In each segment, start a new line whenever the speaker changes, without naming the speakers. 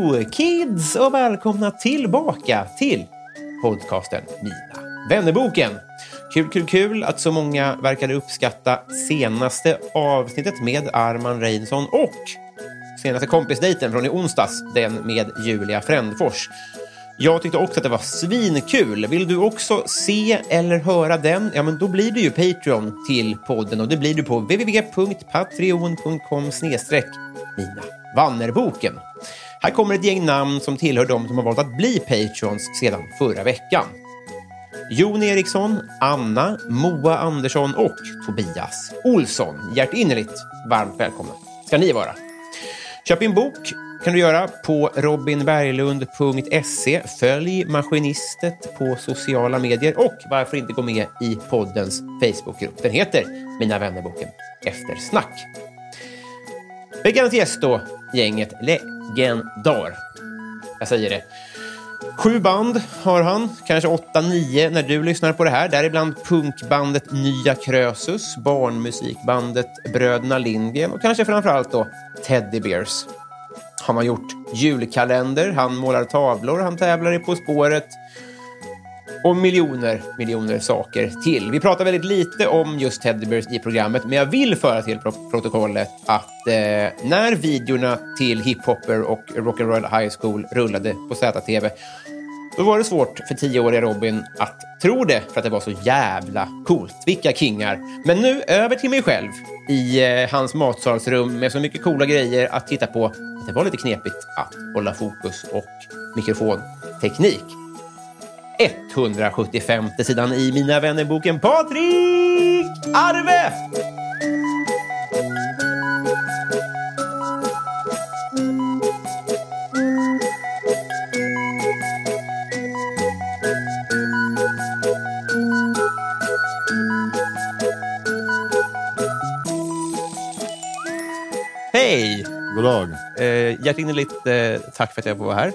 Hello kids och välkomna tillbaka till podcasten Mina vännerboken. Kul, kul, kul att så många verkade uppskatta senaste avsnittet med Arman Reinsson och senaste kompisdejten från i onsdags, den med Julia Frändfors. Jag tyckte också att det var svinkul. Vill du också se eller höra den? Ja, men då blir du ju Patreon till podden och det blir du på www.patreon.com snedstreck Mina Vannerboken. Här kommer ett gäng namn som tillhör de som har valt att bli Patreons sedan förra veckan. Jon Eriksson, Anna, Moa Andersson och Tobias Olsson. Hjärtinnerligt varmt välkomna ska ni vara. Köp en bok kan du göra på robinberglund.se. Följ Maskinistet på sociala medier och varför inte gå med i poddens Facebookgrupp. Den heter Mina vännerboken Eftersnack. Veckans gäst då, gänget Legendar. Jag säger det. Sju band har han, kanske åtta, nio när du lyssnar på det här. Däribland punkbandet Nya Krösus, barnmusikbandet Bröderna Lindgren och kanske framförallt då Teddy Bears. Han har gjort julkalender, han målar tavlor, han tävlar i På spåret och miljoner, miljoner saker till. Vi pratar väldigt lite om just Teddybears i programmet, men jag vill föra till pro protokollet att eh, när videorna till Hiphopper och Rock'n'Roll High School rullade på ZTV, då var det svårt för tioåriga Robin att tro det för att det var så jävla coolt. Vilka kingar! Men nu över till mig själv i eh, hans matsalsrum med så mycket coola grejer att titta på. Det var lite knepigt att hålla fokus och mikrofonteknik. 175 sidan i Mina vännerboken Patrik Arve! Hej!
God dag.
Eh, hjärtinnerligt eh, tack för att jag får vara här.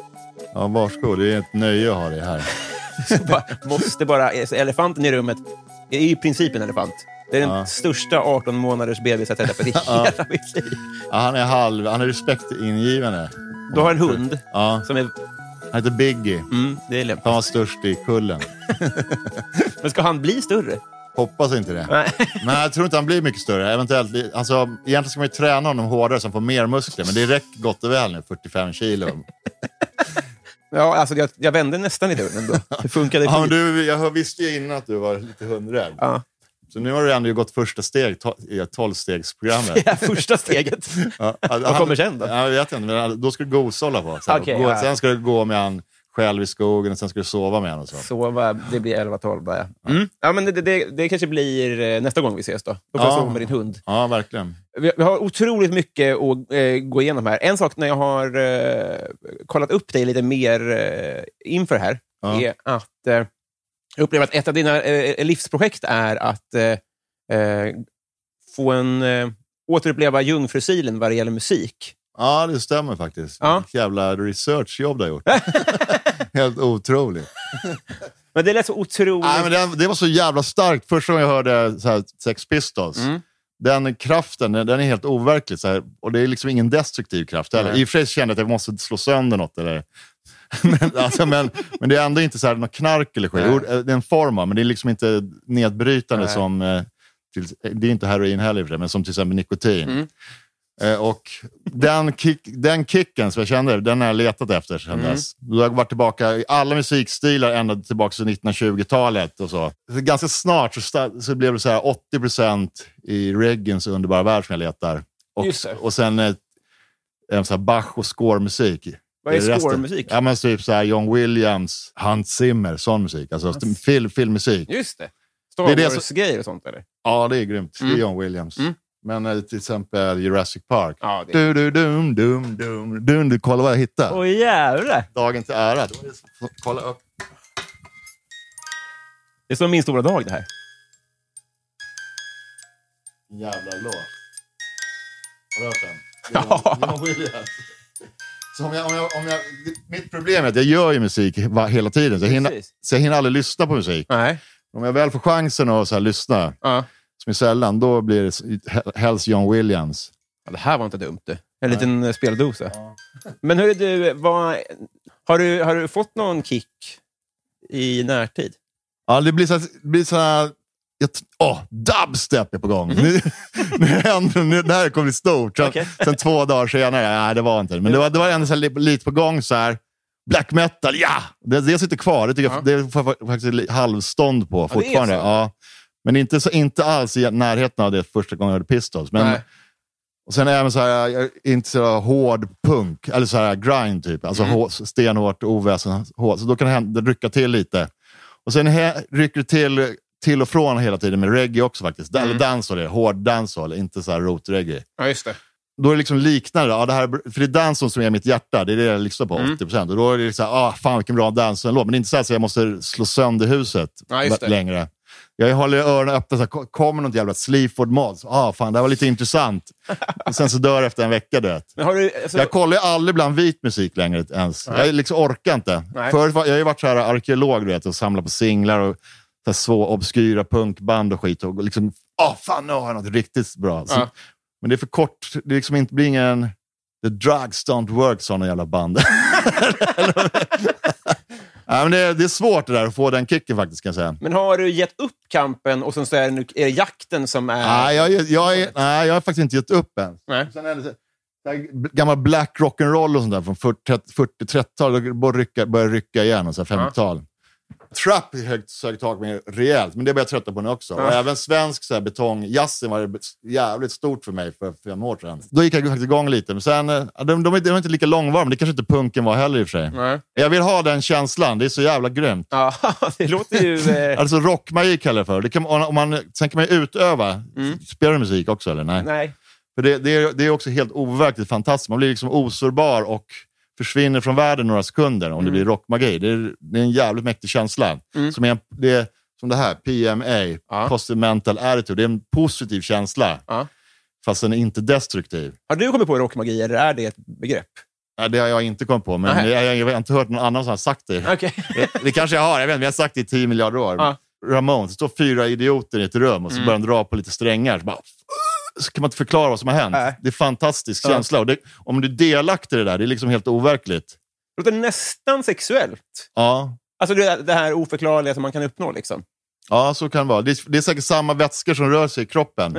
Ja, varsågod. Det är ett nöje att ha dig här.
Bara, måste bara... Elefanten i rummet är i princip en elefant. Det är den
Ja.
största 18 månaders bebis jag träffat i
Ja.
hela mitt liv.
Ja, han är halv, han är respektingivande.
Du har en hund
Ja,
som är...
han heter Biggie.
Mm, det är lämpligt.
Han var störst i kullen.
Men ska han bli större?
Hoppas inte det.
Nej.
Nej, jag tror inte han blir mycket större. Eventuellt, alltså, egentligen ska man ju träna honom hårdare så han får mer muskler, men det räcker gott och väl nu, 45 kilo.
Ja, alltså jag, jag vände nästan i dörren ändå. Det funkade
Ja, du, jag visste ju innan att du var lite hundrädd.
Ja.
Så nu har du ändå gått första steg to- i 12-stegsprogrammet.
Ja, första steget.
Ja,
Vad kommer sen då?
Jag vet inte, men då ska du gosa hålla på. Sen,
Okej,
gå,
ja.
sen ska du gå med han själv i skogen och sen ska du sova med honom. Så.
Sova, det blir 11-12 bara. Ja. Mm. Ja, men det, det, det kanske blir eh, nästa gång vi ses då. Då får jag
Ja.
sova med din hund.
Ja, verkligen.
Vi, vi har otroligt mycket att eh, gå igenom här. En sak när jag har eh, kollat upp dig lite mer eh, inför här
Ja.
är att eh, jag upplever att ett av dina eh, livsprojekt är att eh, eh, få en eh, återuppleva jungfrusilen vad det gäller musik.
Ja, det stämmer faktiskt.
Ja.
Vilket jävla researchjobb du har gjort. Helt otroligt.
Men det lät så otroligt...
Nej, men det, det var så jävla starkt. Första gången jag hörde så här, Sex Pistols.
Mm.
Den kraften, den, den är helt overklig. Så här, och det är liksom ingen destruktiv kraft heller.
Nej.
I och för sig kände jag att jag måste slå sönder något. Eller, men, alltså, men, men det är ändå inte så här något knark eller skit. Jo, Det är en form av, men det är liksom inte nedbrytande som... eh, Till, det är inte heroin heller men som till exempel nikotin.
Mm.
Eh, Och den, kick, den kicken som jag kände, den har jag letat efter sedan
Mm.
dess. Då har jag varit tillbaka i alla musikstilar ända tillbaka till 1920-talet. och så. Så Ganska snart så, så blev det så här 80% i reggaeens underbara värld som jag letar. Och,
det.
och sen eh, så här Bach och scoremusik.
Vad är
Det
scoremusik?
Ja, men typ så här John Williams, Hans Zimmer, sån musik. Alltså film, filmmusik.
Just det.
Det
Star
det
Wars-grejer och sånt, eller?
Ja, det är grymt. Det
Mm.
är John Williams.
Mm.
Men eh, till exempel Jurassic Park.
Ja, det
Du, du, dum, dum, dum, dum, du, kolla vad jag hittade.
Åh jävlar!
Dagen till ära. Kolla upp.
Det är som min stora dag det här.
Jävla låt. Har du hört den?
Ja.
John Williams. Så om jag, om jag, om jag, mitt problem är att jag gör ju musik hela tiden, så jag, hinner, så jag hinner aldrig lyssna på musik.
Nej.
Om jag väl får chansen att så här, lyssna,
Ja.
Som är sällan, då blir det helst John Williams.
Ja, det här var inte dumt. Du. En liten eh, speldosa. Men hörru du, vad, har du, har du fått någon kick i närtid?
Ja, det blir så, det blir så här, jag Åh, dubstep är på gång. Nu, nu händer nu, det här kommer bli stort. Sen.
Okej.
sen två dagar senare, nej det var inte. Men det var, det var ändå så här, li- lite på gång så här. Black metal, ja! Det, det sitter kvar. Det, tycker
Ja.
jag, det får jag faktiskt halvstånd på
det är
fortfarande.
så?
Ja, men inte, så, inte alls i närheten av det första gången jag hörde Pistols. Men,
Nej.
och sen även så här, jag är inte så hård punk, eller så här grind typ. Alltså
Mm.
hå- stenhårt, oväsen. hår. Så då kan det, hända, det rycka till lite. Och sen he, rycker det till, till och från hela tiden med reggae också faktiskt.
Mm.
Eller dancehall, hård dancehall, inte så här rot-reggae.
Ja, just det.
Då är det liksom liknande. Ja, det här, är- för det är dancehall som är mitt hjärta, det är det jag lyssnar på,
Mm.
80%. Och då är det liksom, ah, fan vilken bra dancehall-låt. Men det är inte så, här så jag måste slå sönder huset
Ja,
längre. Jag håller öronen öppna, så här, ko- kommer något jävla Sleaford mod. Så, Ah, fan, det här var lite intressant. Och sen så dör jag efter en vecka, du
du, alltså,
Jag kollar ju aldrig bland vit musik längre ens.
Nej.
Jag liksom orkar inte.
Nej.
Förut var, jag har ju varit så här arkeolog du vet, och samlat på singlar och så här svå, obskyra punkband och skit. Och liksom, ah, fan nu har jag något riktigt bra. Så,
Ja.
Men det är för kort. Det är liksom inte blir ingen... The drugs don't work, sådana jävla band. Nej, men det, är, det är svårt det där att få den kicken faktiskt, kan jag säga.
men har du gett upp kampen och sen så är det, nu- är det jakten som är...
Nej, jag, jag, är- nej, jag har faktiskt inte gett upp än.
Nej.
Sen är det gammal black rock'n'roll och sånt där från 40-30-tal, då börjar rycka, börjar rycka igen, och så här 50-tal. Trap högt sökt tag med rejält, men det börjar jag trötta på nu också. Och även svensk så här, betong, jazzen var jävligt stort för mig för fem år sedan. Då gick jag faktiskt igång lite, men sen, eh, de, de, de är inte lika långvariga, men det kanske inte punken var heller i och för sig.
Nej.
Jag vill ha den känslan, det är så jävla grymt.
Ja, det låter ju... Eh,
Alltså rockmagi kallar jag för. Det kan, om man, sen kan man ju utöva. Spelar du musik också eller? Nej.
nej.
För det, det, är, det är också helt overkligt fantastiskt. Man blir liksom osårbar och försvinner från världen några sekunder om det blir rockmagi. Det är, det är en jävligt mäktig känsla. Som, är en, det är, som det här, PMA,
Ja.
Positive Mental Attitude. Det är en positiv känsla,
Ja.
fast den är inte destruktiv.
Har du kommit på rockmagi, eller är det ett begrepp?
Nej, det har jag inte kommit på, men
Nej.
jag, jag, har inte hört någon annan som har sagt det.
Okej.
Det, det kanske jag har, jag vet inte, vi har sagt det i tio miljarder år.
Ja.
Ramones, det står fyra idioter i ett rum och så börjar de dra på lite strängar. Så, bara, så kan man inte förklara vad som har hänt.
Nej.
Det är fantastisk
Ja.
känsla. Och det, om du är delaktig i det där, det är liksom helt overkligt.
Det låter nästan sexuellt.
Ja,
Alltså det, det här oförklarliga som man kan uppnå. Liksom.
ja så kan det vara. Det är, det är säkert samma vätskor som rör sig i kroppen.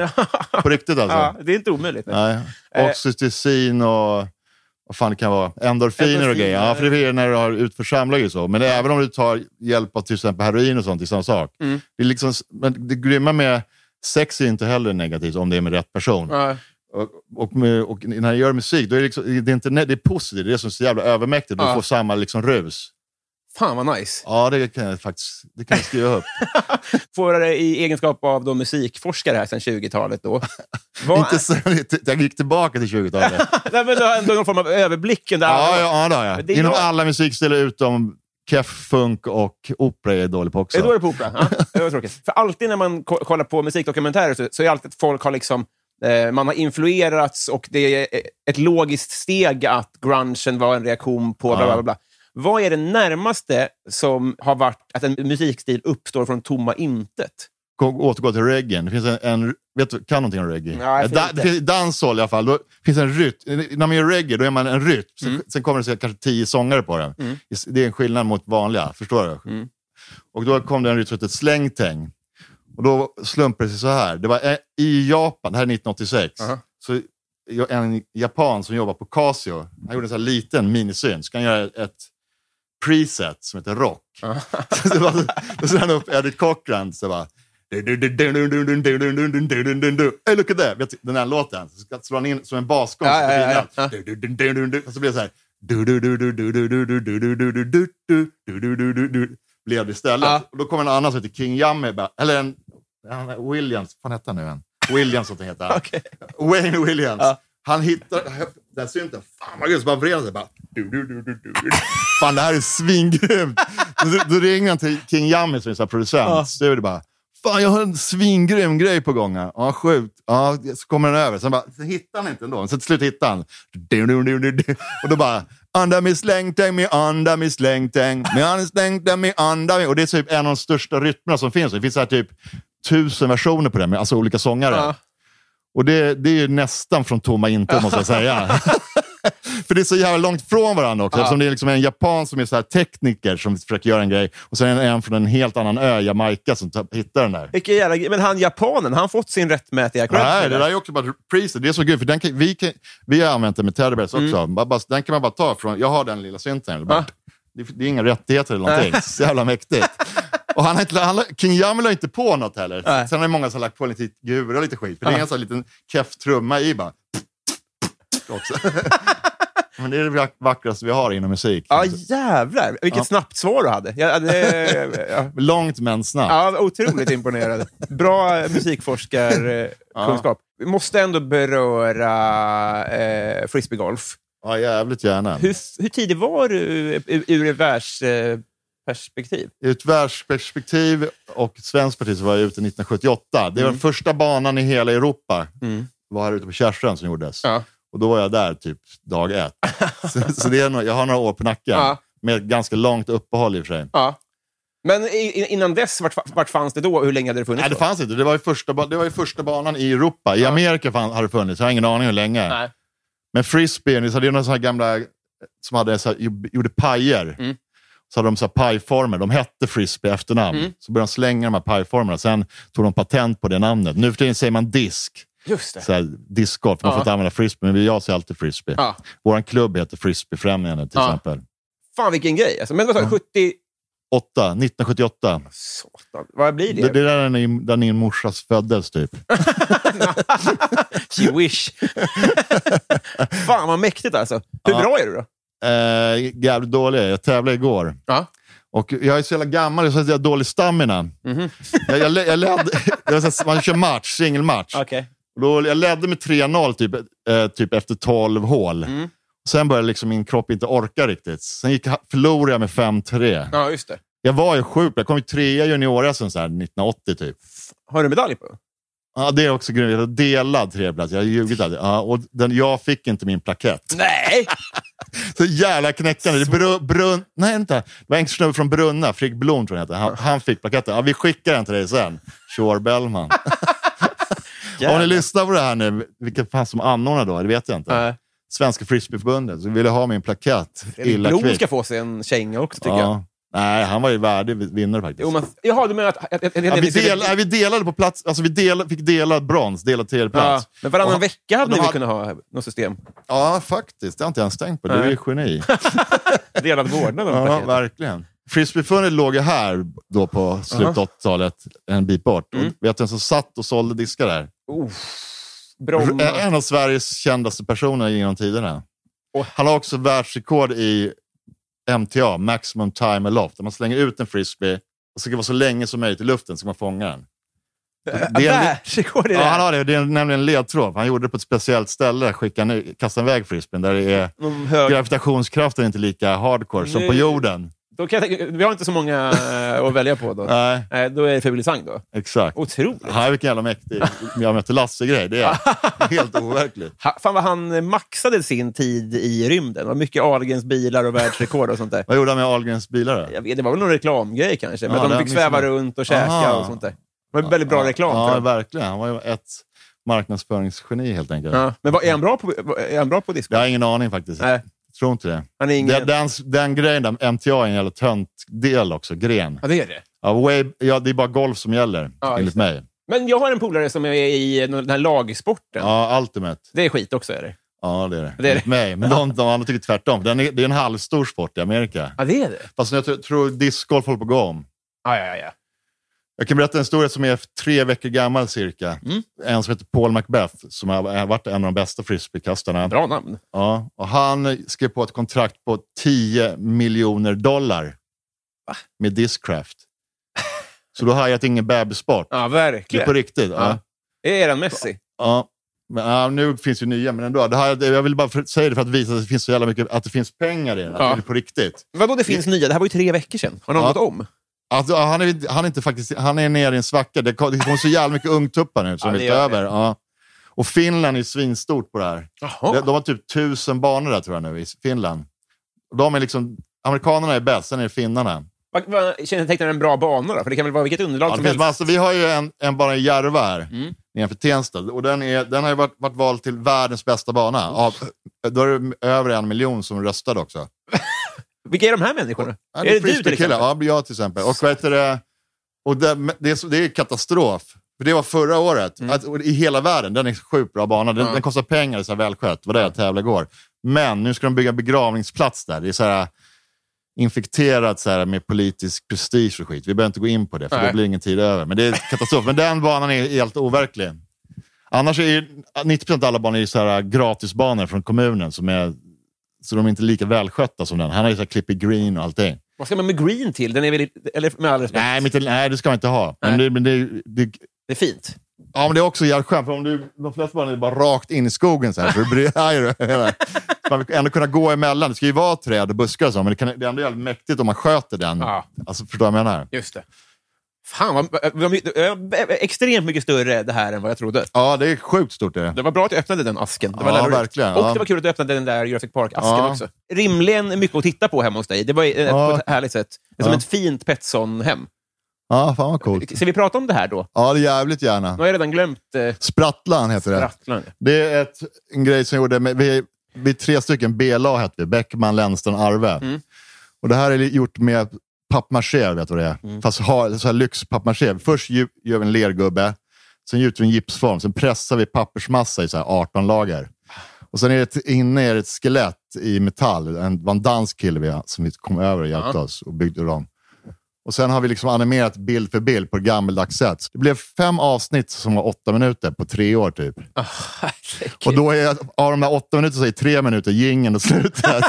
På riktigt alltså.
Ja, det är inte omöjligt.
Nej.
Eh.
Oxytocin och vad fan det kan vara. Endorfiner och
Endorfiner.
grejer. Ja, för det är när du har utförsamlat och så. Men även om du tar hjälp av till exempel heroin och sånt, det är samma sak.
Mm.
Det, är liksom, men det grymma med sex är inte heller negativt om det är med rätt person.
Ja.
Och, och, med, och när jag gör musik, då är det, liksom, det, är inte, det är positivt. Det är det som är så jävla övermäktigt. Du får samma liksom, rus.
Fan vad nice.
Ja, det kan jag faktiskt det kan jag skriva upp.
Får i egenskap av då musikforskare här sedan 20-talet. Då. Vad,
inte så, jag gick tillbaka till 20-talet.
Nej, men du har ändå någon form av överblick. Där.
Ja, ja, ja det har jag. Inom
jag-
alla musikstilar utom keff, funk och opera är jag dålig på också.
Är du dålig på opera? Ja, det var tråkigt. För alltid när man ko- kollar på musikdokumentärer så, så är det alltid att folk har liksom eh, man har influerats och det är ett logiskt steg att grungen var en reaktion på bla, bla, bla, bla. Vad är det närmaste som har varit att en musikstil uppstår från tomma intet?
Återgå till reggae. Det finns en, en vet du, kan någonting om reggae?
Jag
da, det finns dancehall i alla fall. Då finns en rytm. När man gör reggae då är man en rytm. Sen,
Mm.
sen kommer det så kanske tio sångare på den. Det är en skillnad mot vanliga, förstår du?
Mm.
Och då kom det en rytm som heter slängtäng. Och då slumpade det sig så här. Det var eh, i Japan, det här är 1986.
Aha.
Så jag- en japan som jobbar på Casio, han gjorde en sån här liten minisyn. Så kan han göra ett preset som heter rock. så det var, då slog han upp Eddie Cochran så bara... Hey, look at that! Den här låten. Så slår han in som en basgång.
Ja, ja, ja, ja.
Och så blir det så här... Blev det istället.
Ja.
Och då kommer en annan som heter King Yummy. Eller en... är Williams. Vad fan hette han nu igen? Williams han heter. han.
Okej.
Wayne Williams.
Ja.
Han hittar den här synten. Fan vad grymt. Så bara vred han sig. Bara, du, du, du, du, du. Fan det här är svingrymt. då, då ringer han till King Yummy som är producent.
Ja.
Så är det bara. Fan jag har en svingrym grej på gång här. Ja sjukt. Ja, så kommer den över. Sen, bara, sen hittar han inte ändå. Sen till slut hittar han. Och då bara. Anda mi slängtäng, mi anda mi slängtäng. Mi anda slängtäng, mi anda mi. Och det är typ en av de största rytmerna som finns. Det finns så här typ tusen versioner på den, alltså olika sångare.
Ja.
Och det, det är ju nästan från tomma intet måste jag säga. För det är så jävla långt från varandra också.
Ja.
Eftersom det är liksom en japan som är så här tekniker som försöker göra en grej och sen en från en helt annan ö, Jamaica, som tar- hittar den där.
Vilken jävla. Men han japanen, har han fått sin rättmätiga cred?
Nej, det där är också bara preset. Det är så kul, för den kan, vi, kan, vi har använt den med Teddy Bears också. Bara, bara, den kan man bara ta från, jag har den lilla synten. Bara,
Mm. Ja.
det, det är inga rättigheter eller någonting. Så jävla mäktigt. Och han har inte, han, har- King Jamil har inte på något heller.
Nej.
Sen har många har lagt på lite gura och lite skit. För det är en sån liten keff trumma i bara. Också. Men det är det vack- vackraste vi har inom musik.
Ja, jävlar. Vilket
Ja.
snabbt svar du hade. Jag hade ja.
Långt men snabbt.
Ja, otroligt imponerad. Bra musikforskarkunskap. Vi måste ändå beröra eh, frisbeegolf.
Ja, jävligt gärna.
Hur, hur tidig var du ur, ur ett världsperspektiv?
I ett världsperspektiv och svenskt parti så var jag ute 1978. Det var den första banan i hela Europa.
Mm.
var här ute på Kärrström som gjordes.
Ja.
Och då var jag där typ dag ett. så så det är nog, jag har några år på nacken.
Ja.
Med ganska långt uppehåll i och för sig.
Ja. Men innan dess, vart, vart fanns det då? Hur länge hade det funnits
Nej, det
då?
fanns inte. Det var ju första, det var ju första banan i Europa. I Amerika fann, hade det funnits. Jag har ingen aning hur länge.
Nej.
Men frisbee, det är några sådana här gamla som hade så här, gjorde pajer.
Mm.
Så hade de så här pajformer. De hette frisbee efternamn.
Mm.
Så började de slänga de här pajformerna. Sen tog de patent på det namnet. Nu för tiden säger man disk.
Just det.
Så här, discgolf. Man
Ja.
får inte använda frisbee, men jag säger alltid frisbee.
Ja.
Vår klubb heter Frisbeefrämjandet till
Ja.
exempel.
Fan vilken grej. Alltså, men vad sa du? 70...
8, 1978.
Satan. Vad blir det?
Det, det där är när där din morsas föddes typ.
She wish. Fan vad mäktigt alltså. Hur
Ja.
bra är du då?
Eh, jävligt dålig. Jag tävlade igår.
Ja.
Och jag är så jävla gammal, jag har så dålig stamina.
Mhm.
jag, jag, jag det var så här, man kör match, singelmatch.
Okej.
Och Då, jag ledde med 3-0 typ, eh, typ efter 12 hål.
Mm.
Sen började liksom min kropp inte orka riktigt. Sen gick, förlorade jag med 5-3.
Ja, just det.
Jag var ju sjuk. Jag kom ju trea i junior-SM så här 1980 typ.
Har du medalj på?
Ja, det är också grymt. Jag delad tredjeplats. Jag har ljugit. där. Ja, och den, jag fick inte min plakett.
Nej!
Så jävla knäckande. Det bru, brun, nej, inte. Det var en snubbe från Brunna, Frick Blom tror jag han, heter. han, han fick plaketten. Ja, vi skickar den till dig sen. Sure Bellman. Om ni lyssnar på det här nu, vilket fan som anordnar då, det vet jag inte.
Nej.
Svenska Frisbeeförbundet, så ville ha min plakett. Illa
Blom ska få sig en känga också, tycker jag.
Ja. Nej, han var ju värdig vinnare faktiskt.
Jo, men, jaha, du menar att... att, att, att,
ja, vi, del, nej, vi delade på plats, alltså vi del, fick delad brons, delad
Ja,
tredjeplats.
men varannan
Och-
vecka hade
de
ni väl kunnat ha något system?
Ja, faktiskt. Det har inte jag ens tänkt på. Du är
Nej.
ju geni.
Delad vårdnad.
Ja, verkligen. Frisbeefundet låg ju här då på slutet av 80-talet, en bit bort.
Mm.
Och vet du vem som satt och sålde diskar där?
Oh, Bromma.
En av Sveriges kändaste personer genom tiderna.
Åh.
Han har också världsrekord i MTA, Maximum Time Aloft. Där man slänger ut en frisbee och så ska vara så länge som möjligt i luften så man fångar den. det är
Världsrekord i det
Ja, han har det. Det är nämligen en ledtråd. Han gjorde det på ett speciellt ställe, skickade kastade iväg frisbeen där det är
hög...
gravitationskraften är inte lika hardcore som på jorden.
Då kan jag tänka, vi har inte så många eh, att välja på då.
Nej,
Nej, då är det Fabulissang då.
exakt.
Otroligt.
Han vilken jävla mäktig jag mötte Lasse-grej. Det är helt overkligt.
Ha, fan vad han maxade sin tid i rymden. Och mycket Ahlgrens bilar och världsrekord och sånt där.
Vad gjorde han med Ahlgrens bilar? då?
Jag vet, det var väl någon reklamgrej kanske. Men
Ja,
de
det
fick sväva
jag.
runt och käka
Aha.
och sånt där. var en väldigt bra reklam för
Ja,
dem.
verkligen. Han var ju ett marknadsföringsgeni helt enkelt.
Ja. Men vad, är han bra på, är han bra på disco?
Jag har ingen aning faktiskt.
Nej.
Tror inte det.
Han är ingen...
Den, den, den grejen där, MTA är en jävla tönt-del också, gren.
Ja, det är det.
Ja, way, ja, det är bara golf som gäller,
Ja,
enligt mig.
Men jag har en polare som är i den här lagsporten.
Ja, Ultimate.
Det är skit också, är det?
Ja, det är det.
Det är det.
Mig. Men de, de andra tycker tvärtom. Den är, det är en halvstor sport i Amerika.
Ja, det är det?
Fast jag tror, tror discgolf håller på att gå om.
Ja, ja, ja.
Jag kan berätta en historia som är tre veckor gammal cirka.
Mm.
En som heter Paul Macbeth, som har varit en av de bästa frisbeekastarna.
Bra namn.
Ja, och han skrev på ett kontrakt på 10 miljoner dollar med Discraft. Så då har jag ingen bebissport.
Ja,
Det är
verkligen.
på riktigt.
Ja.
Ja.
Det är den Messi.
Ja. Men, ja, nu finns ju nya, men ändå. Det här, jag vill bara för, säga det för att visa att det finns så jävla mycket, att det finns pengar i det. Att
Ja.
det är på riktigt.
Vadå det finns nya? Det här var ju tre veckor sedan. Har någon
Ja.
om?
Alltså, han, är, han, är inte faktiskt, han är nere i en svacka. Det kom det kommer så jävla mycket ungtuppar nu som
Ja, det.
över. Ja. Och Finland är svinstort på det här.
Jaha.
De, de har typ tusen banor där tror jag nu i Finland. De är liksom, amerikanerna är bäst, sen är det finnarna.
Vad, kännetecknar en bra bana då? För det kan väl vara vilket underlag
Ja,
som helst?
massor. Vi har ju en, en bana i Järva här,
Mm.
nedanför Tensta. Och den, är, den har varit, varit vald till världens bästa bana. Av, då är det över en miljon som röstade också.
Vilka är de här människorna?
Ja,
är
det
det
är
du till exempel?
Ja, jag till exempel. Och, heter det, och det, det, är, det är katastrof. För det var förra året. Att, och I hela världen. Den är sjukt bra bana. Den,
Mm.
Den kostar pengar, så här välskött. Det var det jag tävlade igår. Men nu ska de bygga begravningsplats där. Det är så här infekterat så här, med politisk prestige och skit. Vi behöver inte gå in på det, för
Nej.
då blir det ingen tid över. Men det är katastrof. Men den banan är helt overklig. Annars är ju 90% av alla banor är så här gratisbanor från kommunen. Som är, så de är inte lika välskötta som den. Han har ju så Clippy Green och allting.
Vad ska man med green till? Den är väl, eller med all respekt,
Nej, men nej, det ska man inte ha. Men, det, men, det, det,
det är fint.
ja, men det är också jävligt skönt, för om du, de flesta barn är bara rakt in i skogen så här. Så blir, man vill ändå kunna gå emellan. Det ska ju vara träd och buskar och så, men det, kan, det är ändå jävligt mäktigt om man sköter den.
Ja.
Alltså, förstår du vad jag menar?
Just det. Fan, vad, vad, vad, extremt mycket större det här än vad jag trodde.
Ja, det är sjukt stort. Det.
Det var bra att jag öppnade den asken. Det var
Ja, verkligen,
Och
ja.
det var kul att du öppnade den där Jurassic Park-asken
Ja.
också. Rimligen mycket att titta på hemma hos dig. Det var eh,
Ja.
på ett härligt sätt. Det är som ett fint Petson-hem.
Ja, fan vad coolt.
Ska vi prata om det här då?
Ja, det är jävligt gärna.
Nu har jag redan glömt eh,
Sprattlan heter det.
Rattlan.
Det är ett, en grej som jag gjorde med, vi, vi tre stycken B-lag hette vi, Bäckman, Lennström, Arve.
Mm.
Och det här är gjort med pappmaché, vet du vad det är?
Mm.
Fast ha, så här lyxpappmaché. Först gör vi en lergubbe, sen gjuter vi en gipsform, sen pressar vi pappersmassa i så här 18 lager. Och sen är det ett, inne är det ett skelett i metall. En, det var en dansk kille vi, som vi kom över och hjälpte
Ja.
oss och byggde dem. Och sen har vi liksom animerat bild för bild på ett gammeldags sätt. Det blev fem avsnitt som var åtta minuter på tre år typ.
Herregud.
Och då är, av de här åtta minuterna så är tre minuter jingeln och slutet.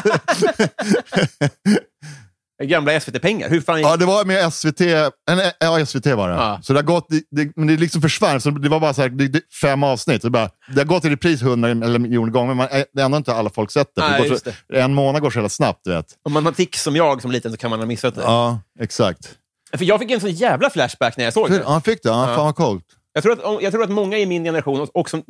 Gamla SVT-pengar. Hur fan...
ja, det var med SVT. en- Ja, SVT var det.
Ja.
Så det har gått, det, men det liksom försvann. Så det var bara så här, det, det, fem avsnitt. Det, bara, det har gått i repris hundra eller miljoner gånger, men man, det är ändå inte alla folk sett det.
Nej,
går så, En månad går så jävla snabbt, du vet.
Om man har tics som jag som liten så kan man ha missat det.
Ja, exakt.
För jag fick en sån jävla flashback när jag såg
Ja,
det.
han fick det. Ja,
Ja.
Fan vad coolt.
Jag tror, att, jag tror att många i min generation, och- som,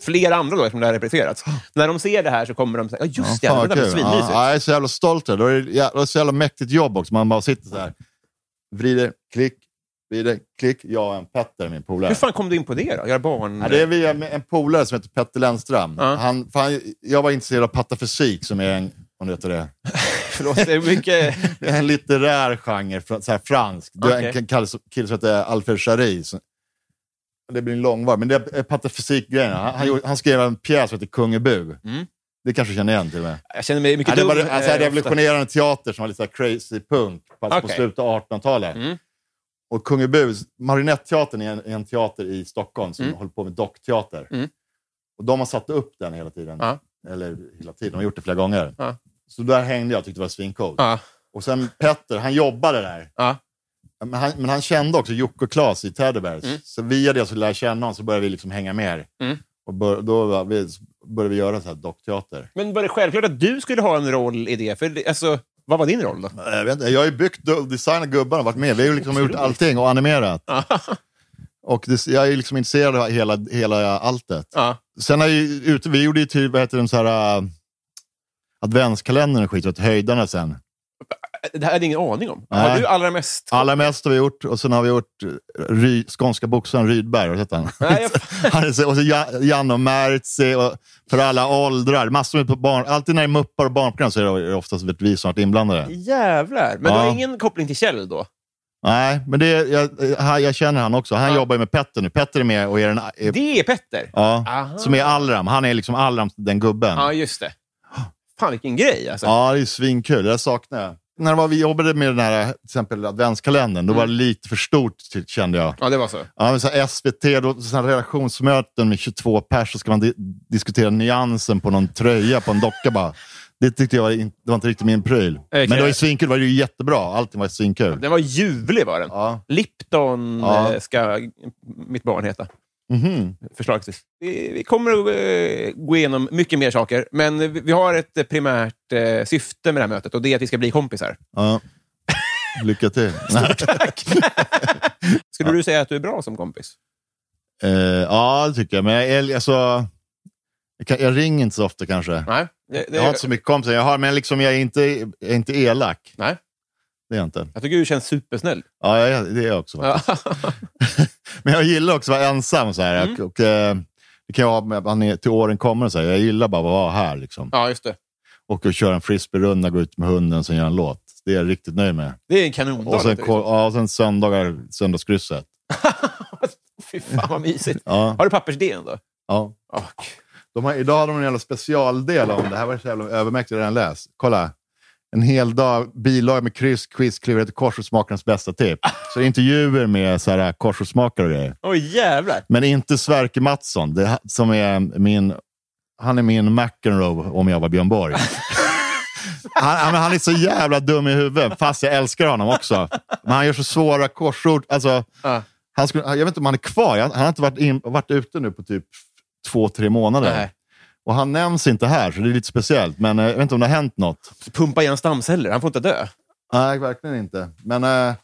flera andra då, eftersom det har repriserats, när de ser det här så kommer de säga ja just det, det där var svinmysigt.
Ja, jag är så jävla stolt. det. Är så jävla mäktigt jobb också. Man bara sitter så här, vrider, klick, vrider, klick. Jag och en Petter, min polare.
Hur fan kom du in på det då? Göra barn...
Ja, det är via en polare som heter Petter Lennström.
Ja.
Han, fan, jag var intresserad av patafysik, som är en, om du vad det.
Förlåt, det är mycket...
En litterär genre, så här fransk. Det är en kille som heter Alfred Jarry. Det blir en långvar, men det är patafysik-grejen. Han, han, han skrev en pjäs som heter Kungebud.
Mm.
Det kanske du känner igen till och med.
Jag känner mig mycket
Ja, det var
dum.
alltså,
eh,
revolutionerande teater som var lite crazy punk på, på
Okej.
slutet av 1800-talet.
Mm.
Och Kungebud, Marionetteatern är en, en teater i Stockholm som
Mm.
håller på med dockteater.
Mm.
Och de har satt upp den hela tiden.
Ja.
Eller hela tiden, de har gjort det flera gånger.
Ja.
Så där hängde jag och tyckte det var svincoolt.
Ja,
Och sen Petter, han jobbade där. Men han, men han kände också Jocke och Claes i Teddy Bears.
Mm.
Så via det så lärde jag känna honom så började vi liksom hänga mer.
Mm.
Och bör, då vi, började vi göra så här dockteater.
Men var det självklart att du skulle ha en roll i det? För det, alltså, vad var din roll då?
Jag, vet inte, jag har ju byggt och designat gubbarna och varit med. Vi har ju liksom gjort allting och animerat. Och det, jag är liksom intresserad av hela, hela alltet.
Ja.
Sen är ju ute, vi gjorde ju typ, vad heter den, så här, uh, adventskalendern och skit, åt höjdarna sen.
Det här hade jag ingen aning om. Har
Nej.
du allra mest...
Allra mest har vi gjort och sen har vi gjort eh, Ry, skånska boxaren Rydberg. Har du sett han?
Nej, jag-
och så Ja- Janne och Mertzi och för alla åldrar. Massor med på barn. Alltid när det är muppar och barnprogram så är det oftast vi som varit inblandade.
Jävlar. Men du
Ja.
har ingen koppling till Kjell då?
Nej, men det, jag, jag, känner han också. Han
Ja.
jobbar med Petter nu. Petter är med och är den... Är,
Det är Petter?
ja,
Aha.
som är Allram. Han är liksom Allram, den gubben.
Ja, just det. Fan, vilken grej alltså.
Ja, det är svinkul. Det saknar jag. När var, vi jobbade med den här till exempel adventskalendern, då var det lite för stort kände jag.
Ja, det var så.
Ja, men så SVT, då, så här redaktionsmöten med 22 pers så ska man di diskutera nyansen på någon tröja på en docka bara. Det tyckte jag var, in, det var inte riktigt min pryl. Men det var ju svinkul, det var ju jättebra. Allting var svinkul.
Den var ljuvlig var den.
Ja.
Lipton
Ja.
eh, ska mitt barn heta.
Mhm.
Förslagsvis. Vi, vi kommer att eh, gå igenom mycket mer saker, men vi, vi har ett eh, primärt eh, syfte med det här mötet och det är att vi ska bli kompisar.
Ja. Lycka till.
Skulle du säga att du är bra som kompis?
Eh, ja, det tycker jag. Men jag, alltså, jag, kan, jag ringer inte så ofta kanske.
Nej. Det, det,
Jag har inte så mycket kompisar. Jag har, men liksom, jag, är inte, jag är inte elak.
Nej.
Det är jag inte.
Jag tycker du känns supersnäll.
Ja, jag, det är jag också. faktiskt. Men jag gillar också att vara ensam. Så här.
Mm.
Och, och, eh, det kan jag ha man är till åren kommer. Så här. Jag gillar bara att vara här. Liksom.
ja, just det.
Och att köra en frisbee-runda, gå ut med hunden och sen göra en låt. Det är jag riktigt nöjd med.
Det är en kanondag.
Och sen, ko- ja, och sen söndagar, söndagskrysset.
Fy fan vad mysigt.
Ja,
Har du pappersdén då?
ja.
Oh,
De har, idag har de en jävla specialdel om det här var så jävla övermäktigt, redan läst. Kolla. En hel dag bilaga med kryss, quiz, klurighet och korsordsmakarens bästa tips. Så intervjuer med så här, korsordsmakare och grejer.
oh, jävlar.
Men inte Sverker Mattsson, det, som är min, han är min McEnroe om jag var Björn Borg. Han, han, är så jävla dum i huvudet, fast jag älskar honom också. Men han gör så svåra korsord. Alltså,
Ja.
han skulle, jag vet inte om han är kvar, han har inte varit, in, varit ute nu på typ två, tre månader.
Nej.
Och han nämns inte här, så det är lite speciellt. Men eh, jag vet inte om det har hänt något.
Pumpa igen stamceller, han får inte dö.
Nej, verkligen inte. Men eh,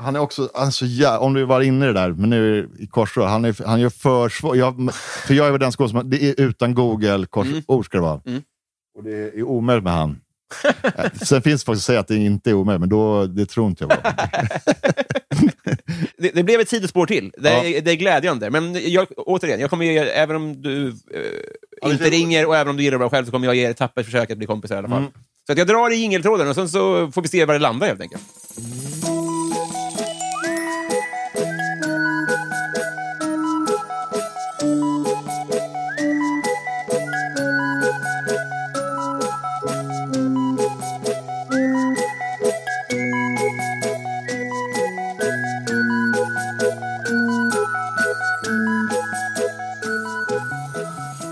han är också, han är så jä- om du var inne i det där, men nu i korsord, han, är, han gör för svårt. Jag, för jag är väl den skådespelare som, det är utan Google, korsord ska det vara.
Mm.
Och det är omöjligt med han. Eh, Sen finns det folk som säger att det inte är omöjligt, men då, det tror inte jag på.
Det, det blev ett sidospår till. Det,
Ja.
är, det är glädjande. Men jag, återigen, jag kommer även om du eh,
Ja,
inte ringer och även om du gillar det själv så kommer jag ge er ett tappert försök att bli kompisar i alla fall.
Mm.
Så att jag drar i jingeltråden och sen så får vi se var det landar helt enkelt.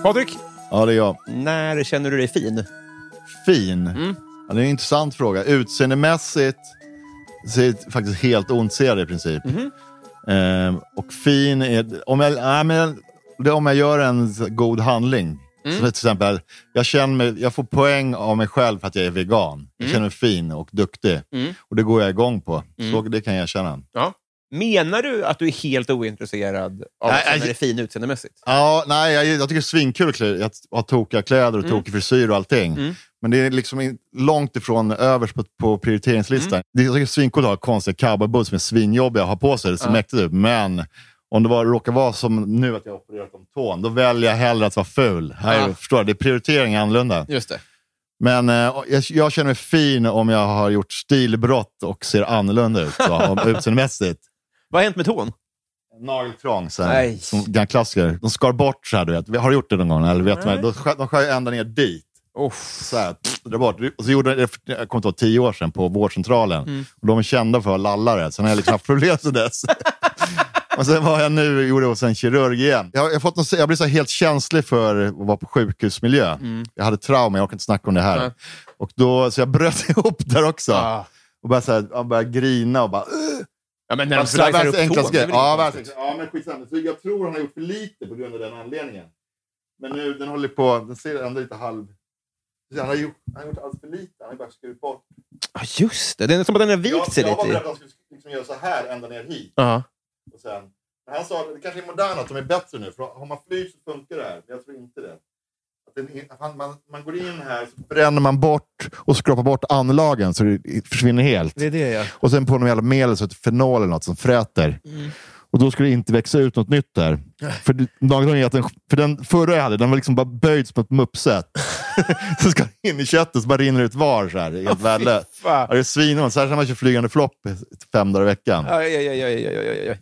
Patrik,
Ja, det är jag.
när känner du dig fin?
Fin?
Mm.
Ja, det är en intressant fråga. Utseendemässigt så är det faktiskt helt ontseende i princip.
Mhm.
Ehm, och fin är... Om jag, nej, men, om jag gör en god handling.
Mm.
Så till exempel, jag, känner mig, jag får poäng av mig själv för att jag är vegan. Jag känner mig fin och duktig.
Mm.
Och det går jag igång på.
Mm.
Så det kan jag känna.
Ja. Menar du att du är helt ointresserad av
Nej,
att
jag-
dig fin utseendemässigt?
Ja, nej, jag, jag tycker det är svinkul att ha tokiga kläder och
Mm.
tokig frisyr och allting.
Mm.
Men det är liksom långt ifrån överst på, på prioriteringslistan.
Mm.
Det är jag tycker det är svincoolt att ha konstiga cowboyboots som är svinjobbiga att ha på sig. Det ser
Ja.
mäktigt ut. Men om det var, råkar vara som nu att jag har opererat om tån, då väljer jag hellre att vara ful. Här,
Ja.
Förstår du? Det är prioritering annorlunda.
Just det.
Men eh, jag, jag känner mig fin om jag har gjort stilbrott och ser annorlunda ut utseendemässigt.
Vad har hänt med tån?
Nageltrång, som gamla klassiker. De skar bort så här, du vet. Har du gjort det någon gång? Eller vet
Nej.
man, de, skär, de skär ända ner dit.
Oh.
Så här, pff, bort. Och så gjorde jag det, för- jag kommer inte ihåg, tio år sedan på vårdcentralen.
Mm.
Och de är kända för att vara lallare. Sen har jag liksom haft problem sedan dess. och sen var jag nu gjorde hos en kirurg igen. Jag, jag, har fått något, jag blir så helt känslig för att vara på sjukhusmiljö.
Mm.
Jag hade trauma, jag orkar inte snacka om det här.
Nej.
Och då, så jag bröt ihop där också.
Ah.
Och började, så här, jag började grina och bara... "Ugh."
Ja, men när de
Alltså,
slicear upp tån,
Ja, världens ja, men skitsamma. Så jag tror han har gjort för lite på grund av den anledningen. Men nu, den håller på, den ser ändå lite halv... Han har gjort, han har gjort alldeles för lite. Han har bara skurit bort.
Ja, just det. Det är som att den har vikt sig
jag, jag var
lite.
beredd att han skulle liksom göra så här ända ner hit.
Ja.
Och sen, han sa att det kanske är modernt att de är bättre nu. För har man flyt så funkar det här. Men jag tror inte det. Är- man, man går in här så bränner man bort och skrapar bort anlagen så det försvinner helt.
Det är det, ja.
Och sen på någon jävla medel så heter fenol eller något som fräter. Och då ska det inte växa ut något nytt där. För, den, för den förra jag hade, den var liksom bara böjd som ett muppset. så ska den in i köttet så bara rinner ut var så här. Helt värdelöst.
fan.
Ja, det är svinont. Särskilt när man kör flygande flopp fem dagar i veckan.
Aj, aj, aj, aj, aj, aj.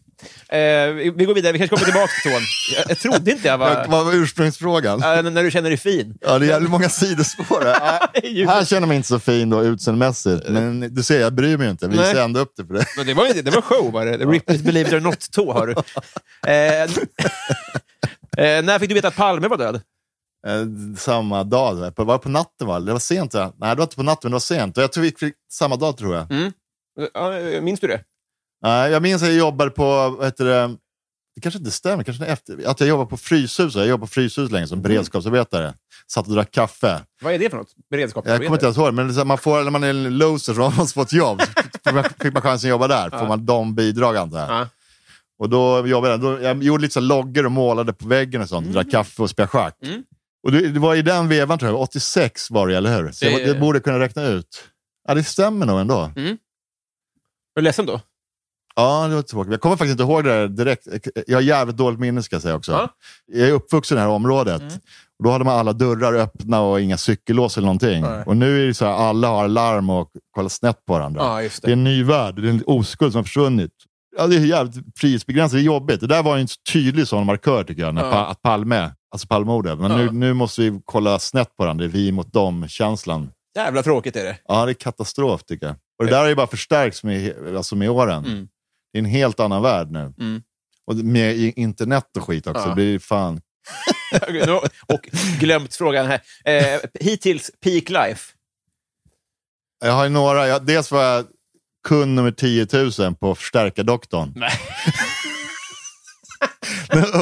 Eh, vi vi går vidare, vi kanske kommer tillbaka till tån. Jag, jag trodde inte jag var...
Vad var ursprungsfrågan?
Eh, när du känner dig fin.
Ja, det är jävligt många sidospår. här. Här känner mig inte så fin då, utseendemässigt. Men du ser, jag bryr mig inte. Visar
Nej.
ändå upp det för dig.
Men det var, ju- det var show var det. Rip it, believe it or not tå har du. Eh, eh, när fick du veta att Palme var död?
Eh, samma dag. Var det på natten? Va? Det var sent. Va? Nej, det var inte på natten, men det var sent. Och jag tror vi fick samma dag, tror jag.
Ja, minns du det?
Nej, jag minns att jag jobbade på, vad heter det, det kanske inte stämmer, kanske är efter, att jag jobbade på Fryshuset. Jag jobbade på Fryshuset länge som beredskapsarbetare. Satt och drack kaffe.
Vad är det för något? Beredskap?
Jag kommer inte ens ihåg, men är man får, när man är en loser så har man fått jobb. Så fick man chansen att jobba där. Får man de bidrag antar jag.
Ja.
Och då jobbade jag, då, jag gjorde lite så loggor och målade på väggen och sånt. Drack kaffe och spelade schack.
Mm.
Och det, det var i den vevan tror jag, 86 var det, eller hur? Så
Det-
jag, det borde kunna räkna ut. Ja, det stämmer nog ändå.
Var du ledsen då?
Ja, det var tråkigt. Jag kommer faktiskt inte ihåg det där direkt. Jag har jävligt dåligt minne ska jag säga också.
Ja.
Jag är uppvuxen i det här området.
Mm.
Och då hade man alla dörrar öppna och inga cykellås eller någonting.
Nej.
Och nu är det så här, alla har larm och kollar snett på varandra.
Ja, just
Det är en ny värld, det är en oskuld som har försvunnit. Ja, det är jävligt frihetsbegränsat, det är jobbigt. Det där var en tydlig sån markör tycker jag, när
Ja.
pa- att Palme, alltså Palmemordet. Men nu, nu måste vi kolla snett på varandra, det är vi mot dem-känslan.
Jävla tråkigt är det.
Ja, det är katastrof tycker jag. Och det där har ju bara förstärkts med, alltså med åren.
Mm.
Det är en helt annan värld nu.
Mm.
Och med i- internet och skit också,
Ja.
det blir fan...
och glömt frågan här. Eh, hittills, peak life.
Jag har ju några, jag, dels var jag kund nummer 10 000 på Förstärkardoktorn.
Nej.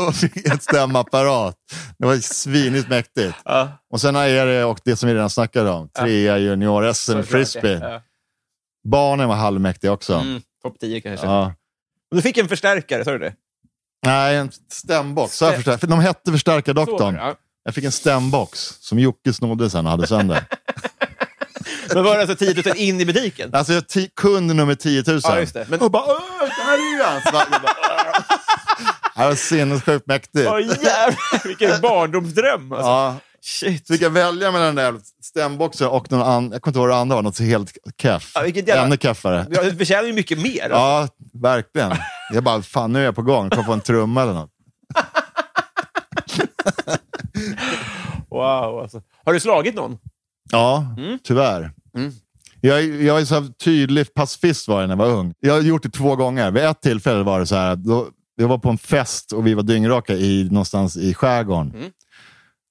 och fick ett stämapparat. Det var svinigt mäktigt.
Ja.
Och sen är det, och det som vi redan snackade om, trea junior-SM frisbee.
Ja.
Barnen var halvmäktiga också.
Mm, Topp 10 kanske.
Ja.
Du fick en förstärkare, sa du det?
Nej, en stämbox. Så förstär- för de hette Förstärkardoktorn.
Ja.
Jag fick en stämbox som Jocke snodde sen och hade sönder.
Men var det alltså 10 000 in i butiken?
alltså kund nummer 10 000.
Ja, just det. Men-
Och bara, "Åh, det här är ju han! "Åh." Det var sinnessjukt mäktigt.
Åh jävlar, vilken barndomsdröm! Alltså.
Ja,
Shit.
så fick jag välja mellan den där stämboxen och någon annan, jag kommer inte ihåg vad det andra var, något helt keff.
Ja, vilket jävla-
Ännu keffare.
Du förtjänar ju mycket mer. Alltså.
Ja, verkligen. Jag bara, fan nu är jag på gång, kommer få en trumma eller något.
Wow, alltså. Har du slagit någon?
Ja,
Mm.
tyvärr. Jag, jag är så tydlig pacifist var jag när jag var ung. Jag har gjort det två gånger. Vid ett tillfälle var det så här, då, jag var på en fest och vi var dyngraka i, någonstans i skärgården.
Mm.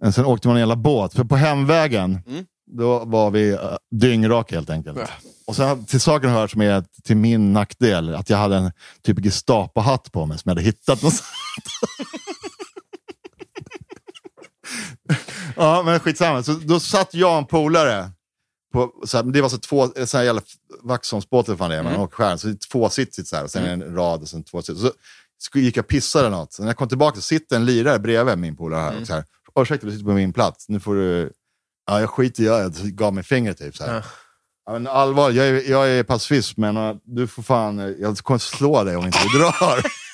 Men Sen åkte man en jävla båt. För på hemvägen,
Mm.
då var vi uh, dyngraka helt enkelt. Och sen till saken hör som är till min nackdel att jag hade en typ Gestapo-hatt på mig som jag hade hittat någonstans. ja, men skitsamma. Så då satt jag och en polare på, så här, det var så två, så här jävla Vaxholmsbåt eller fan det är, man åker skärn, så det är tvåsitsigt så här, och sen det en rad och sen tvåsitsigt. Så gick jag och pissade eller något, så när jag kom tillbaka så sitter en lirare bredvid min polare här. Och så här Ursäkta, du sitter på min plats, nu får du... Ja, jag skiter i jag gav mig fingret typ. Så här.
Ja.
Men allvar, jag är, jag är pacifist, men uh, du får fan, uh, jag kommer slå dig om inte du drar.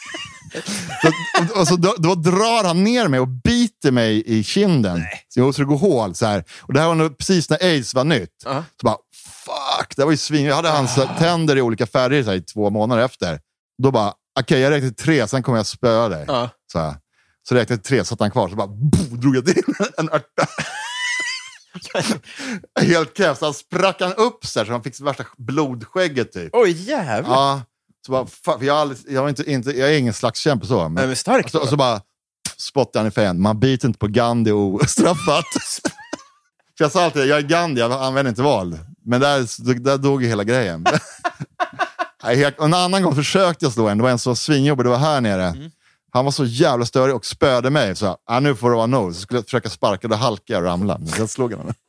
så, och, så då, då drar han ner mig och biter mig i kinden. Så, så det går hål. Så här. Och det här var nog precis när aids var nytt.
Ja.
Så bara, fuck, det var ju svin. Jag hade hans tänder i olika färger så här, i två månader efter. Då bara, okej jag räknar till tre, sen kommer jag spöa dig.
Ja.
Så, här. Så räknade jag till tre, satt han kvar, så bara boom, drog jag till en örta. Helt så han sprack han upp så, här, så han fick värsta blodskägget typ.
Oj, jävlar.
Ja, så bara, fuck, jag, aldrig, jag, var inte, inte, jag är ingen slagskämpe så. Men,
Nej, men starkt
och, så,
då.
och så bara spottade han i fejan. Man biter inte på Gandhi ostraffat. För jag sa alltid, jag är Gandhi, jag använder inte våld. Men där, där dog ju hela grejen. En annan gång försökte jag slå en, det var en som var svinjobbig, det var här nere.
Mm.
Han var så jävla störig och spöade mig. Så ah, nu får det vara nog. Så skulle jag försöka sparka, då halkade jag och ramlade. Men jag slog honom.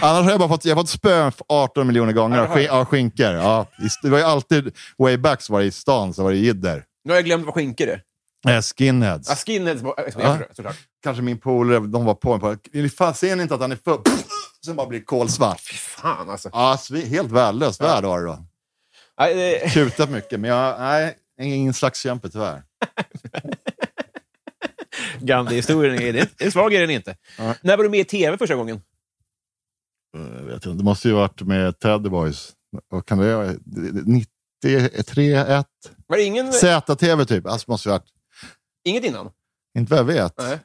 Annars har jag bara fått, jag har fått spö 18 miljoner gånger av, skin, av skinkor. Ja, det var ju alltid, way back så var det i stan så var det jidder.
Nu har jag glömt vad skinkor är.
Eh, skinheads.
Ja, skinheads, var-
Ja.
såklart.
Kanske min polare, de var på mig på Fan, ser ni inte att han är full? Sen bara blir kolsvart.
Fan alltså.
Ja, helt värdelöst värld har det då. Kutat mycket, men jag, nej, ingen slags kämpe tyvärr.
Gandhi-historien är, det är svag är den inte.
Ja.
När var du med i tv första gången?
Jag vet inte, det måste ju varit med Teddy Boys. Vad kan det vara? 93, 1?
Var det ingen,
ZTV typ. Alltså måste ju varit,
inget innan?
inte vad jag vet.
Nej.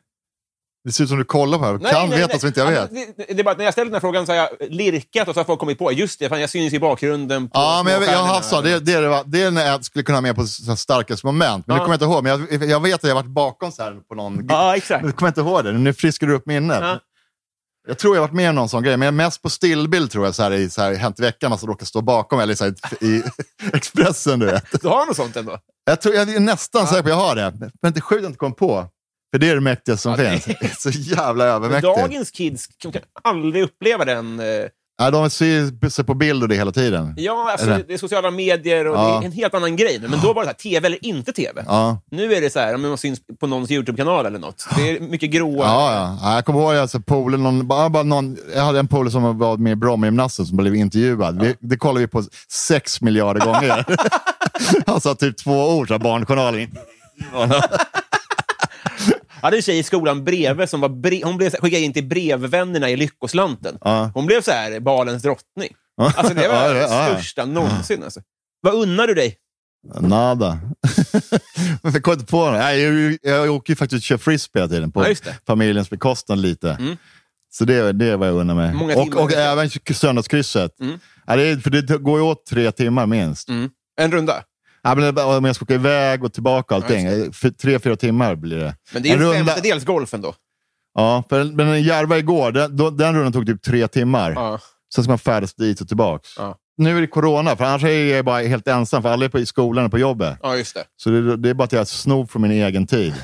Det ser ut som du kollar på här. kan veta som inte jag
Ja,
vet.
Det, det är bara, när jag ställde den här frågan så har jag lirkat och så har folk kommit på just det, fan jag syns i bakgrunden. På
Ja, men jag, jag
småstjärnorna.
hafsar. Det, det, är det, det är när jag skulle kunna ha med på så starkaste moment. Men
Ja.
det kommer jag inte ihåg. Men jag, jag vet att jag har varit bakom så här på någon...
Ja, exakt.
Jag kommer inte ihåg det. Nu friskar du upp minnet.
Ja.
Jag tror jag har varit med om någon sån grej, men jag mest på stillbild tror jag, så här, i så här, Hänt i veckan, alltså råkar stå bakom eller så här, i Expressen. Du vet.
Du har något sånt ändå?
Jag, tror, jag är nästan säker på att jag har det, men det är sjukt att jag inte kom på. För det är det mäktigaste som
Ja,
finns. Det är så jävla övermäktigt.
dagens kids kan aldrig uppleva den. eh,
Ja, de ser sig på bild och det hela tiden.
Ja, alltså, det är sociala medier och
Ja.
det är en helt annan grej. Men då var det så här, tv eller inte tv.
Ja.
Nu är det så här, om man syns på någons YouTube-kanal eller något. Det är mycket gråa.
Ja, ja. ja. Jag kommer ihåg alltså, polen, någon, bara, bara någon, jag hade en polare som var med i Brommagymnasten som blev intervjuad. Vi, det kollade vi på sex miljarder gånger. Han sa typ två ord, så här, Barnjournalen.
Jag hade en tjej i skolan bredvid som var bre- hon blev så här- skickad in till brevvännerna i Lyckoslanten. Hon blev så här balens drottning. Alltså det var det största någonsin. Alltså. Vad unnar du dig?
Nada. Jag kom inte på. Nej, jag, jag åker ju faktiskt och kör frisbee hela tiden på
Ja,
familjens bekostnad lite.
Mm.
Så det, det är vad jag unnar mig. Och, och även söndagskrysset.
Mm.
Ja, det, för det går ju åt tre timmar minst.
Mm. En runda?
Ja, men om jag ska åka iväg och tillbaka allting.
Ja,
tre, fyra timmar blir det.
Men det är
En
en
runda-
femtedels golf ändå.
Ja, för, men en Järva igår, den, då, den rundan tog typ tre timmar.
Ja.
Sen ska man färdas dit och tillbaks.
Ja.
Nu är det corona, för annars är jag bara helt ensam, för alla är på, i skolan och på jobbet.
ja, just det.
Så det, det är bara att jag snor från min egen tid.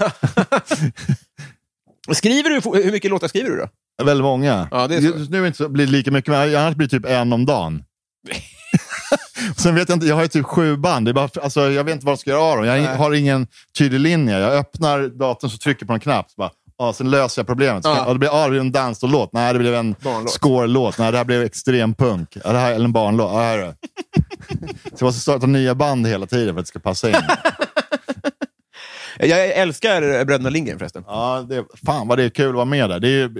Skriver du, hur mycket låtar skriver du då?
Väldigt många.
Ja.
Just nu är det inte så, blir det lika mycket, men annars blir det typ en om dagen. Sen vet jag inte, jag har ju typ sju band. Det är bara, alltså, jag vet inte vad jag ska göra av dem. Jag har ingen tydlig linje. Jag öppnar datorn så trycker på en knapp. Så bara, ja, sen löser jag problemet. Så
Ja.
ja, det blir, ja, det blir en danslåt. Nej, det blev en score-låt. Nej, det här blev extrem punk. Ja, det här, eller en barnlåt. Ja, här är det. Så jag måste starta nya band hela tiden för att det ska passa in.
Jag älskar Bröderna Lindgren förresten.
Ja, det, fan vad det är kul att vara med där. Det är,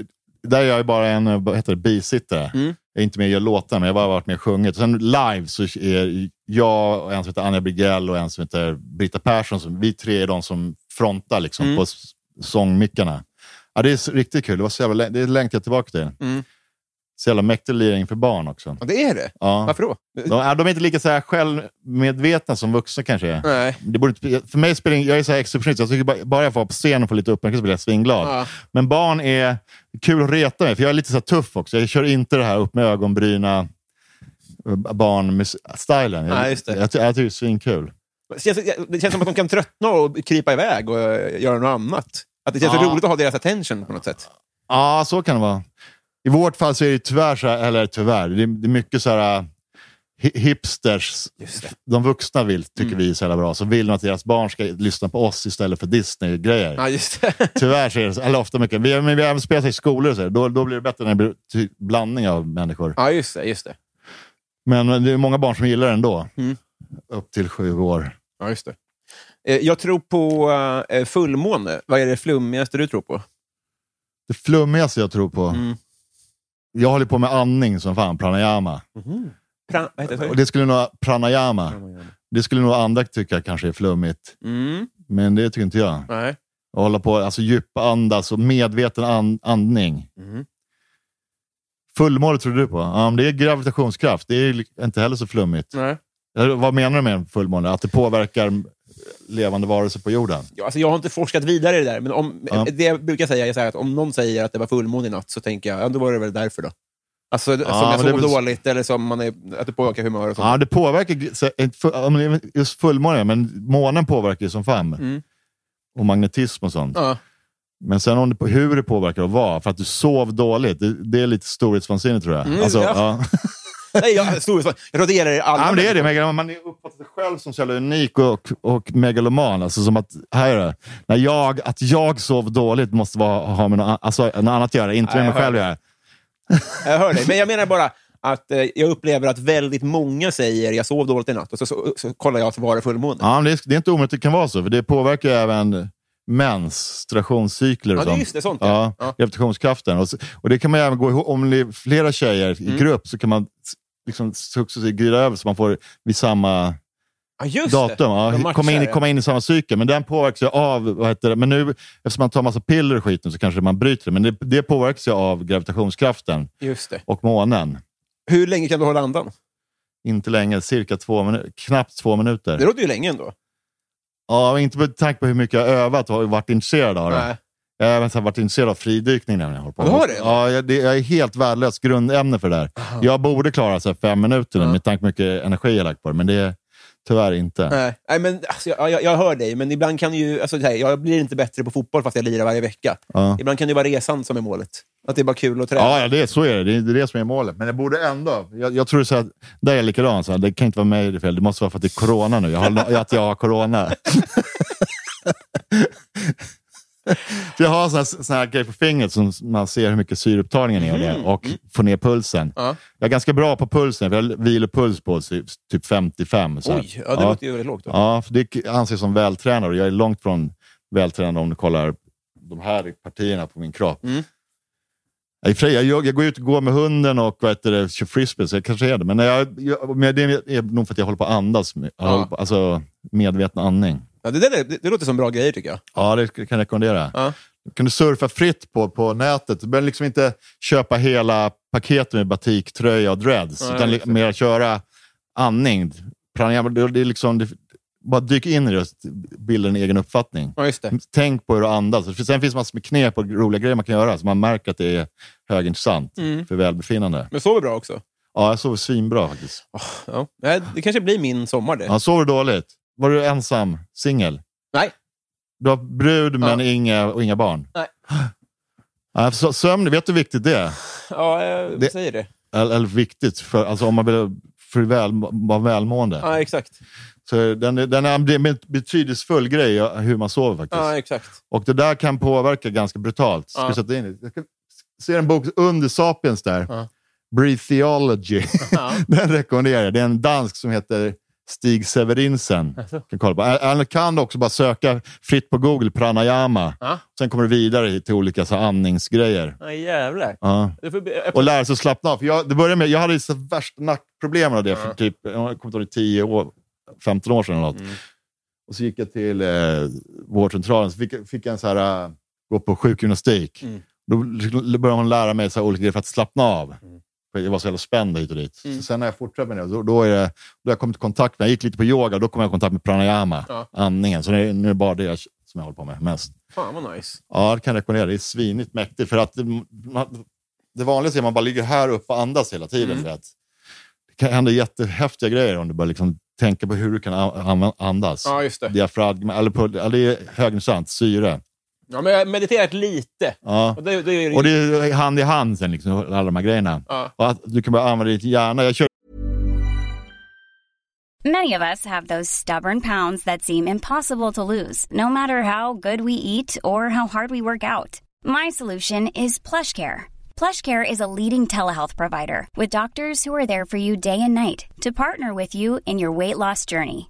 där är jag bara en heter det, bisittare.
Mm.
Jag är inte med och gör låtar, men jag har bara varit med och sjungit. Och sen live så är jag och en som heter Anja Brigell och en som heter Britta Persson. Som, vi tre är de som frontar liksom,
Mm.
på sångmickarna. Ja, det är riktigt kul. Det, var så jävla, det längtar jag tillbaka till.
Mm.
Så jävla mäktig lirning för barn också.
Ja, det är det?
Ja.
Varför då?
De, ja, de är inte lika så här självmedvetna som vuxna kanske är.
Nej.
Det borde, för mig spelar jag är så här exceptionist. Jag tycker bara, bara jag får vara på scen och få lite uppmärksamhet så blir jag svinglad.
Ja.
Men barn är kul att reta mig, för jag är lite så tuff också. Jag kör inte det här upp med ögonbryna barn-stilen. Jag,
det.
jag, jag, tycker det är svinkul.
Det känns, det känns som att de kan tröttna och krypa iväg och eh, göra något annat. Att det känns
Ja.
roligt att ha deras attention på något sätt.
Ja, så kan det vara. I vårt fall så är det tyvärr, så här, eller tyvärr, det är, det är mycket så här äh, hi- hipsters. De vuxna vill, tycker
Mm.
vi är så jävla bra. Så vill de att deras barn ska lyssna på oss istället för Disney-grejer.
Ja.
Tyvärr så är det så, eller ofta mycket. Vi, men vi har även spelat i skolor så. Då, då blir det bättre när det blir blandning av människor.
Ja, just det. Just det.
Men det är många barn som gillar det ändå.
Mm.
Upp till sju år.
Ja, just det. Eh, Jag tror på eh, fullmåne. Vad är det flummigaste du tror på?
Det flummigaste jag tror på.
Mm.
Jag håller på med andning som fan, pranayama.
Pra, vad heter det?
Och det skulle nog, pranayama. Det skulle nog andra tycka kanske är flummigt.
Mm.
Men det tycker inte jag.
Nej.
Att hålla på, alltså djupandas och medveten and, andning.
Mm.
Fullmåne tror du på? Ja, det är gravitationskraft. Det är inte heller så flummigt.
Nej.
Vad menar du med en fullmåne? Att det påverkar levande varelser på jorden?
Ja, alltså jag har inte forskat vidare i det där, men om,
Ja.
det jag brukar säga är så här att om någon säger att det var fullmåne i natt så tänker jag, ja, då var det väl därför då. Alltså som
men
jag sov dåligt eller som man är, att det påverkar humör och sånt.
Ja, det påverkar, ja, är just fullmåne, men månen påverkar ju som fan.
Mm.
Och magnetism och sånt.
Ja.
Men sen om det, hur det påverkar och vad, för att du sov dåligt, det, det är lite storhetsvansinne tror jag.
Mm,
alltså,
ja. Nej, jag, stor, jag det gäller alla.
Ja, men det är det. Man uppfattar sig själv som så jävla unik och, och megaloman. Alltså som att, här är det. När jag, att jag sov dåligt måste vara, ha med något, alltså, något annat att göra, inte med mig själv att göra.
Jag hör dig, men jag menar bara att eh, jag upplever att väldigt många säger jag sov dåligt i natt och så, så, så kollar jag att var det fullmåne.
Ja, men det, är, det är inte omöjligt att det kan vara så, för det påverkar även menstruationscykler. och
Ja, det är
sånt.
just det, sånt,
ja.
ja. Ja.
Gravitationskraften. Och, så- och det kan man även gå ihop, om det är flera tjejer i
Mm.
grupp så kan man liksom successivt glida över så man får vid samma
Ja,
datum. Ja, komma, in, komma in i samma cykel. Men den påverkas ju av, vad heter det? men nu eftersom man tar massa piller och skit nu, så kanske man bryter det. Men det, det påverkas ju av gravitationskraften
Just det.
och månen.
Hur länge kan du hålla andan?
Inte länge, cirka två minuter, knappt två minuter.
Det låter ju länge ändå.
Ja, inte med tanke på hur mycket jag har övat och varit intresserad av det.
Nej.
Jag har även så varit intresserad av fridykning när jag håller på.
Du har det?
Ja, jag, det, jag är helt värdelöst grundämne för det där. Jag borde klara så fem minuter nu,
Ja.
med tanke på hur mycket energi jag lagt på det, men det är tyvärr inte.
Nej, Nej men, alltså, jag, jag, jag hör dig, men ibland kan ju... Alltså, så här, jag blir inte bättre på fotboll fast jag lirar varje vecka.
Ja.
Ibland kan det vara resan som är målet. Att det är bara kul att träna.
Ja, ja det, så är det. Det är det som är målet. Men jag borde ändå... Jag, jag tror så här, där är jag likadan. Så här, det kan inte vara mig det fel. Det måste vara för att det är corona nu. Jag har, att jag har corona. För jag har en sån här, sån här grej på fingret som man ser hur mycket syreupptagningen är av det och får ner pulsen.
Ja.
Jag är ganska bra på pulsen. Jag har vilopuls på typ typ 55. Så här.
Oj, ja, det låter ju väldigt lågt. Då.
Ja, för det anses som vältränad och jag är långt från vältränad om du kollar de här partierna på min kropp.
Mm.
Ja, och Jag, jag går ut och går med hunden och vad heter det, kör frisbee, så jag kanske är det. Men, jag, jag, men det är nog för att jag håller på att andas. Jag
Ja.
på, alltså medveten andning.
Ja, det, där, det, det låter som bra grejer tycker jag.
Ja, det kan jag rekommendera.
Ja.
Kan du surfa fritt på, på nätet. Du behöver liksom inte köpa hela paketet med batiktröja och dreads.
Nej,
utan li-
just det.
mer köra andning. Pranayama, det, det är liksom, det, bara dyk in i det och bilda en egen uppfattning.
Ja.
Tänk på hur du andas. Sen finns det massor med knep och roliga grejer man kan göra så man märker att det är högintressant
Mm.
för välbefinnande.
Men sover bra också.
Ja, jag sover svinbra faktiskt.
Ja. Nej, Det kanske blir min sommar det.
Ja, sover du dåligt? Var du ensam? Singel?
Nej.
Du har brud men
Ja.
inga, och inga barn?
Nej.
Ja, så- sömn, vet du hur viktigt det är?
Ja, jag
Det-
säger det.
Eller, eller viktigt, för, alltså om man vill för väl, vara välmående.
Ja, exakt.
Så den, den är en betydelsefull grej hur man sover faktiskt.
Ja, exakt.
Och det där kan påverka ganska brutalt. Ska
Ja.
sätta in det? Jag ska se en bok under Sapiens där.
Ja.
Breatheology.
Ja.
Den rekommenderar jag. Det är en dansk som heter Stig Severinsen. Kan kolla på. Eller kan också bara söka fritt på Google, pranayama.
Ja.
Sen kommer du vidare till olika så andningsgrejer.
Ja, jävlar. Be-
Och lära sig att slappna av. För jag, det började med, jag hade så värsta nackproblem av det för typ, jag kommer inte ihåg, 10 år, 15 år sedan eller något.
Mm.
Och så gick jag till eh, vårdcentralen så fick, fick jag en så här, äh, gå på sjukgymnastik.
Mm.
Då började man lära mig så olika grejer för att slappna av.
Mm.
Jag var så jävla spänd hit och dit.
Mm.
Sen när jag fortsatte med det, då, då, är det, då har jag kommit i kontakt med, jag gick lite på yoga, då kom jag i kontakt med pranayama,
Ja.
andningen. Så nu, nu är det bara det som jag håller på med mest.
Fan vad nice.
Ja, det kan jag rekommendera. Det är svinigt mäktigt. För att det, man, det vanligaste är att man bara ligger här uppe och andas hela tiden.
Mm.
För att det kan hända jättehäftiga grejer om du bara liksom tänker på hur du kan an- an- andas.
Ja, just det.
Diafragma, eller på, eller det är högintressant, syre.
Ja, men jag har mediterat lite.
Ja.
Och det, det är
Och det är hand i hand sen, liksom, alla de här grejerna.
Ja.
Och att du kan bara använda ditt hjärna. Jag kör
Many of us have those stubborn pounds that seem impossible to lose, no matter how good we eat or how hard we work out. My solution is PlushCare. PlushCare is a leading telehealth provider with doctors who are there for you day and night to partner with you in your weight loss journey.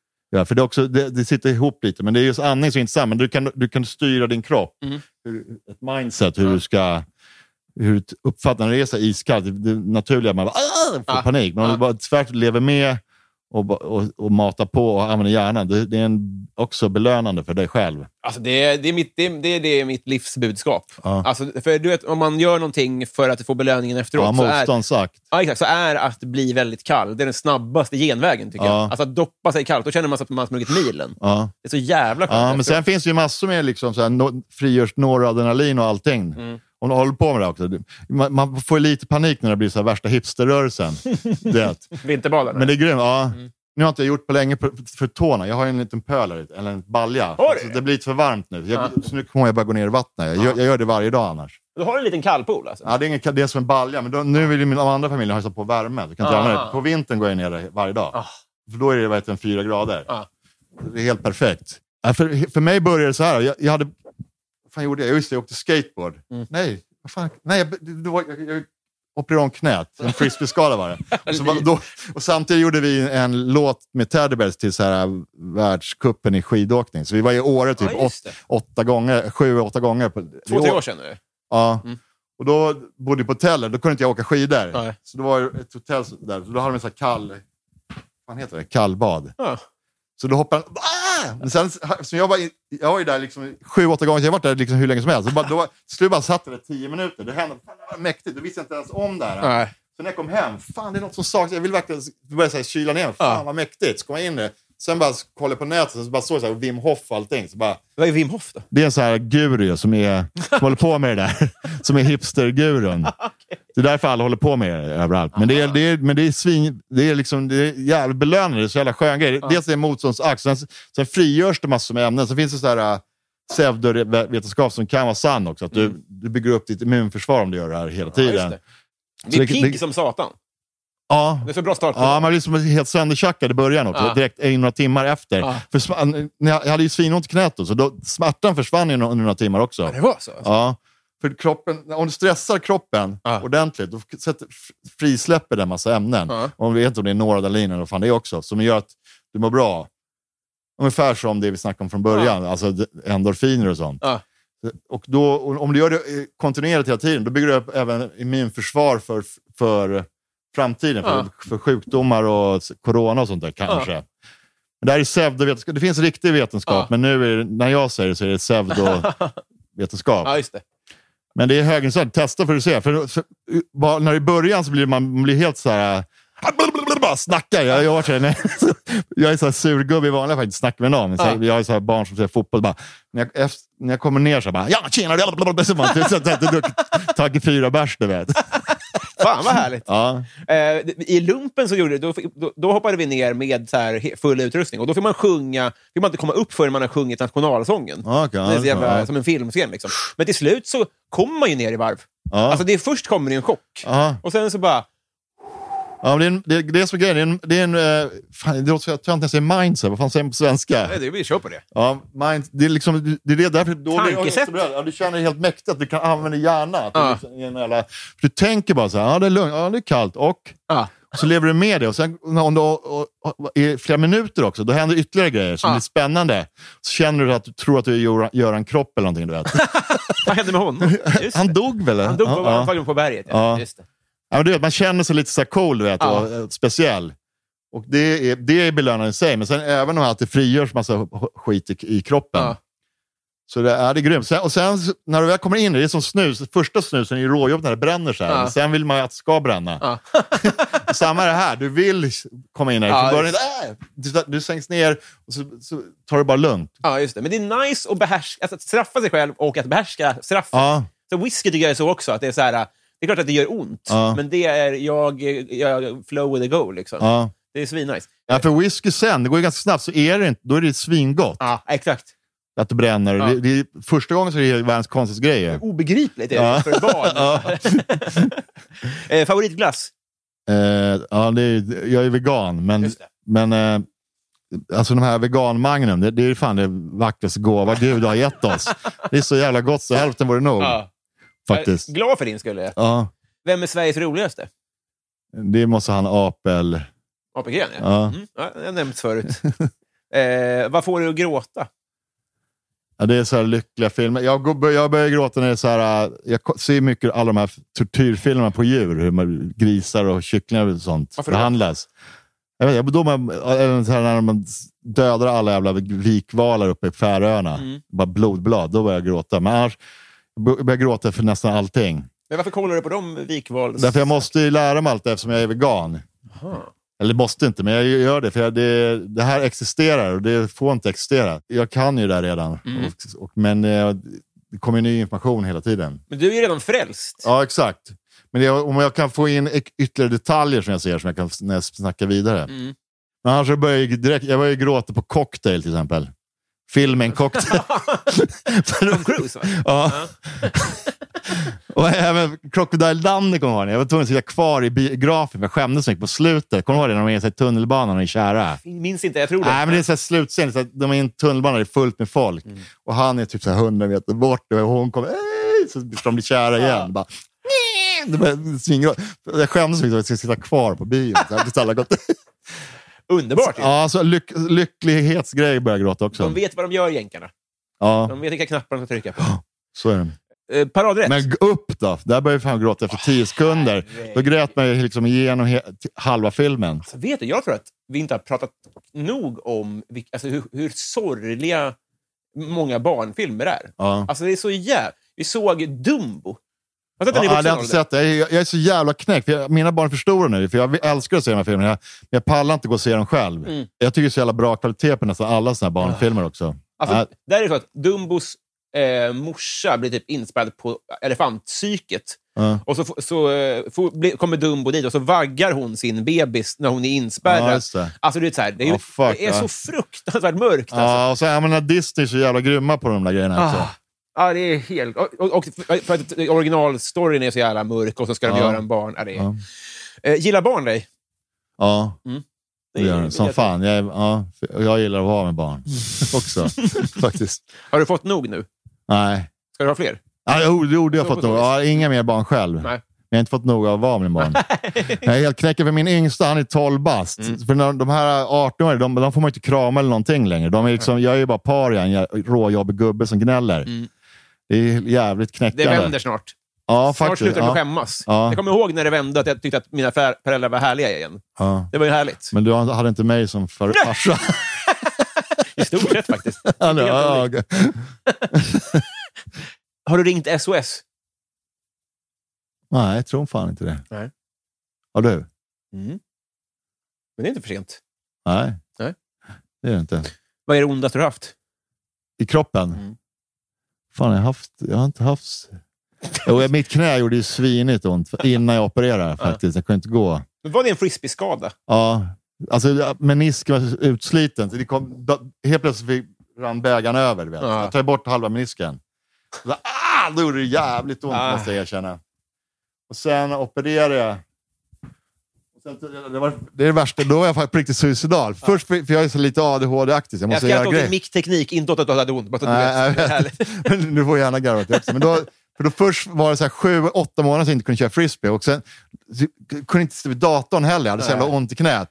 Ja, för det, också, det, det sitter ihop lite, men det är just andning som är intressant. Men du kan, du kan styra din kropp.
Mm.
Hur, ett mindset, hur du ska hur uppfattar när det är så iskallt. Det, det naturliga, man bara, "Ah!" får
Ja.
panik. Men om du bara tvärt lever med och, och, och matar på och använder hjärnan, det, det är en, också belönande för dig själv.
Alltså det, är, det, är mitt, det, är, det, är, mitt livsbudskap.
Ja.
Alltså, för du vet, om man gör någonting för att få belöningen efteråt,
Ja,
så, är,
motståndsakt.
ja, exakt, så är att bli väldigt kall det är den snabbaste genvägen. tycker
Ja.
jag. Alltså att doppa sig kallt, då känner man sig att man har sprungit milen.
Ja.
Det är så jävla skönt.
Ja, men sen finns det ju massor med liksom så här, no, frigörs noradrenalin och allting.
Mm.
Om du håller på med det också. Det- Man, man får ju lite panik när det blir så här värsta hipsterrörelsen.
Vinterbadarna.
Men det är grymt. Ja.
Mm.
Nu har inte jag gjort på länge för, för tårna. Jag har ju en liten pöl här, eller en balja.
Har du
Alltså,
det?
det blir lite för varmt nu. Jag, Så nu kommer jag bara gå ner i vattnet. Jag, gör- jag gör det varje dag annars.
Du har en liten kallpool alltså?
Ja, det, är ingen, det är som en balja, men då, nu vill ju min de andra familjer ha så på värme. Så kan inte
Ah.
det. På vintern går jag ner där varje dag.
Ah.
För då är det vad heter det, fyra grader.
Ah.
Det är helt perfekt. För, för mig började det så här. Jag, jag hade... Vad fan gjorde jag? Just det, jag åkte skateboard.
Mm.
Nej, vad fan? Nej, jag, det var, jag, jag opererade om knät. En frisbeeskada var det. Och, så, då, och samtidigt gjorde vi en låt med Teddy Bears till så här, världscupen i skidåkning. Så vi var i Åre typ
Ja,
åt, åtta gånger, sju, åtta gånger. På,
Två, tre år sedan nu.
Ja.
Mm.
Och då bodde jag på hotellet, då kunde inte jag åka skidor.
Nej.
Så det var ett hotell där, så då hade de en sån här kall... Vad heter det? Kallbad.
Ja.
Så då hoppade han... Men sen, så jag, var jag var ju där liksom sju, åtta gånger, jag har varit där liksom hur länge som helst. Så bara, då, till slut bara satt jag där tio minuter. Det hände, fan det var mäktigt, då visste jag inte ens om det här.
Nej.
Så när jag kom hem, fan det är något som saknas. Jag vill verkligen börja så här, kyla ner. Fan
Ja.
vad mäktigt. Så kom jag in där. Sen bara kollade jag på nätet, så bara såg så här, Wim Hof och allting. Så bara,
Vad är Wim Hof då?
det är en sån här guru som, är, som håller på med det där. Som är hipstergurun. Det är därför alla håller på med det överallt. Men det är, det är, men det är, svin, det är, liksom, det är jävligt belönande. Det är så jävla skön grej. Dels är det motståndsakt, sen, sen frigörs det massor med ämnen. Sen finns det så här äh, pseudovetenskap som kan vara sann också. Att du, du bygger upp ditt immunförsvar om du gör det här hela
Mm. Ja,
tiden. Så
det. Vi är
det-
pigg
det-
som satan.
Ja,
Det är så bra start.
Ja, man blir som helt söndertjackad i början också.
Ja.
Direkt några timmar efter.
Ja.
För jag, hade ju svinont i knät då, så då, smärtan försvann ju under några timmar också.
Ja, det var så?
Ja, för kroppen, om du stressar kroppen
Ja.
ordentligt, då sätter, frisläpper den massa ämnen.
Ja.
Och vi vet inte om det är noradrenalin eller vad fan det är också, som gör att du mår bra. Ungefär som det vi snackade om från början, alltså endorfiner och sånt. Och då, om du gör det eh, kontinuerligt hela tiden, då bygger du upp även immunförsvar för, för framtiden, för,
Ja.
för sjukdomar och corona och sånt där kanske. Men det här är pseudovetenskap. Det finns riktig vetenskap,
Ja.
men nu det, när jag säger det så är det pseudovetenskap.
Ja, just det.
Men det är högintressant. Testa för att se. För, för, bara, när i början så blir man, man blir helt så här... Bara snackar. Jag, jag, här, nej, jag är så här surgubbe i vanliga fall, inte snackar med någon. Här,
Ja.
Jag har så här barn som ser fotboll. Bara, när, jag, efter, när jag kommer ner så här bara, ja tjena, blablabla", så man så att jag tagit fyra bärs, du vet.
Fan vad härligt.
Ja.
Eh, I lumpen så gjorde, då, då, då hoppade vi ner med så här, full utrustning. Och då fick man sjunga, fick man inte komma upp förrän man har sjungit nationalsången.
Okej.
det är så jävla,
Ja.
Som en filmscen. Liksom. Men till slut så kommer man ju ner i varv.
Ja.
Alltså det är först kommer det en chock. Och sen så bara...
Ja, det, är en, det, det är som är grejen. Det är en, det är en eh, fan, det låter inte jag säger mindset. Vad fan säger man på svenska?
Nej, det, vi kör på det.
Ja, mind, det är liksom, det är det därför då
Tankesätt.
Ja, du känner dig helt mäktigt att du kan använda hjärnan. Att du
Ja.
liksom, för du tänker bara så här, ja det är lugnt, ja det är kallt och
Ja.
så lever du med det. Och sen om du och, och, i flera minuter också, då händer ytterligare grejer som
Ja.
blir spännande. Så känner du att du tror att du är Göran, Kropp eller någonting. Du vet.
Vad hände med honom?
Han dog väl?
Han dog på,
ja, ja.
på berget. Ja. Just det.
Ja, du vet, man känner sig lite så cool du vet,
Ja.
och speciell. Och det är, det är belönande i sig, men sen även om att det frigörs massa skit i, i kroppen.
Ja.
Så det är det grymt. Sen, och sen när du väl kommer in i det, är som snus. Första snusen är råjobbigt när det bränner så här.
Ja.
Sen vill man ju att det ska bränna.
Ja.
Samma är det här, du vill komma in här.
Ja,
början, äh, du, du sänks ner och så, så tar det bara lugnt.
ja, just det. Men det är nice att, behärska, alltså att straffa sig själv och att behärska straffet.
Ja,
Så whisky tycker jag är så också. Att det, är så här, det är klart att det gör ont,
Ja.
men det är jag, jag flow with the go. Liksom.
ja.
Det är svinnice.
ja, för whisky sen, det går ju ganska snabbt, så är det inte, då är det svingott.
Ja, exakt.
Att det bränner.
Ja.
Det, det, första gången så är det världens konstigaste grejer.
Obegripligt är det för barn. Eh, favoritglass?
Eh, ja, det är, jag är vegan, men, men eh, alltså de här vegan-magnum, det, det är fan det vackraste gåva Gud har gett oss. Det är så jävla gott så hälften var det nog.
Ja.
Faktiskt.
Jag är Glad för din skull.
Ja,
Vem är Sveriges roligaste?
det måste han Apel.
APG, ja.
Ja.
Mm. ja. Det har nämnts förut. eh, vad får du att gråta?
Ja, det är så här lyckliga filmer. Jag, går- jag börjar gråta när det är så här, äh, jag ser mycket alla de här tortyrfilmerna på djur, hur man, grisar och kycklingar och sånt
Varför
behandlas. Jag vet, inte, då man, här när man dödar alla jävla likvalar uppe i Färöarna,
Mm.
bara blodblad, då börjar jag gråta. Men annars jag bör- börjar gråta för nästan allting.
Men varför kollar du på de vikvals...
Därför jag måste ju lära mig allt eftersom jag är vegan. Eller måste inte, men jag gör det. För jag, det, det här existerar och det får inte existera. Jag kan ju det här redan.
Mm.
Och, och, men eh, det kommer ju ny information hela tiden.
Men du är ju redan frälst.
Ja, exakt. Men det, om jag kan få in ytterligare detaljer som jag ser som jag kan när jag snackar vidare.
Mm.
Men annars så börjar jag, direkt, jag börjar ju gråta på Cocktail till exempel. Filmen Cocktail.
Tom Cruise, va?
ja. och även Crocodile Dundee kommer jag ihåg. Jag var tvungen att sitta kvar i biografen för jag skämdes så mycket på slutet. Kommer du ihåg det? När de är i här tunnelbanan och är kära.
Minns inte, jag tror det.
Nej, men det är så här slutscen. Så att de är i en tunnelbana, det är fullt med folk.
Mm.
Och han är typ så här 100 meter bort och hon kommer, "Ej!" så de bli kära igen. Bara, "Nej!" det. Jag skämdes så mycket att jag ska sitta kvar på bion. Så här, alla gått.
Underbart ju.
ja, så lyck, lycklighetsgrej börjar jag gråta också.
De vet vad de gör, jänkarna.
Ja,
De vet vilka knappar de ska trycka på.
så är det.
Eh, paradrätt.
Men upp då, där började jag fan gråta efter tio sekunder. Då grät man ju liksom igenom halva filmen.
Så vet du, jag tror att vi inte har pratat nog om alltså hur, hur sorgliga många barnfilmer är.
Ja.
Alltså det är så jävla... Vi såg Dumbo. Har du sett den i
Ja, jag
vuxen
har inte sett det. Jag, jag är så jävla knäckt. För jag, mina barn är för stora nu, för jag älskar att se de här filmerna. Jag, men jag pallar inte gå och se dem själv.
Mm.
Jag tycker det är så jävla bra kvalitet på nästan alla såna här barnfilmer också.
Alltså,
Ja,
Där är det så att Dumbos eh, morsa blir typ inspärrad på elefantpsyket.
ja.
Och så, f- så eh, får- bli- kommer Dumbo dit och så vaggar hon sin bebis när hon är
Ja,
inspärrad.
just det.
alltså det är, så här, det är, ju-
Ja, fuck,
det är så
ja.
fruktansvärt mörkt. Alltså.
Ja, och så, jag menar, Disney är så jävla grymma på de där grejerna också.
Ja, det är helt... Och, och, och för att originalstoryn är så jävla mörk och så ska de
Ja.
göra en barn. Ja, det är,
Ja.
eh, gillar barn dig?
Ja,
Mm.
det gör det. Som
jag-
fan. Jag, ja, jag gillar att vara med barn också, faktiskt.
Har du fått nog nu?
Nej.
Ska du ha fler?
Ja, jo, jo, det har jag fått nog.
vis.
Ja, inga mer barn själv.
Nej.
Jag har inte fått nog av att vara med barn. jag är helt knäckad för min yngsta, han är 12 bast.
Mm.
För när, de här 18 de, de får man inte krama eller någonting längre. De är liksom, jag är ju bara paria, en råjobbig gubbe som gnäller.
Mm.
Det är jävligt
Det
knäckande.
vänder snart.
Ja,
Snart
faktiskt.
slutar du
Ja,
skämmas.
Ja.
Jag kommer ihåg när det vände att jag tyckte att mina föräldrar var härliga igen.
ja.
Det var ju härligt.
Men du hade inte mig som farsa.
I stort sett faktiskt.
ja, nu, ja, okej.
Har du ringt SOS?
Nej, jag tror fan inte det.
Nej.
Har du?
Mm. Men det är inte för sent.
Nej.
Nej.
Det är det inte.
Vad är det ondaste du har haft?
I kroppen?
Mm.
Fan, jag haft, jag har inte haft... Jo, mitt knä gjorde ju svinigt ont innan jag opererade faktiskt. Jag kunde inte gå.
Men var det en frisbeeskada?
Ja, alltså menisken var utsliten. Så det kom, helt plötsligt rann bägaren över. Vet.
Ja.
Jag tar bort halva menisken. Så, ah, då gjorde det jävligt ont
Ah.
måste jag erkänna. Och sen opererade jag. Det, var, det är det värsta, då var jag faktiskt på riktigt suicidal. Först för, jag är så lite ADHD-aktig. Jag
Jag
måste
skrattar
göra
åt din mickteknik, inte åt att du hade ont. Bara att
Nej,
du
jag
härligt.
Men du får gärna garva åt det också. Men då, för då först var det så här sju, åtta månader sedan jag inte kunde köra frisbee. Och sen kunde inte sitta vid datorn heller. Jag hade så jävla
Nej.
ont i knät.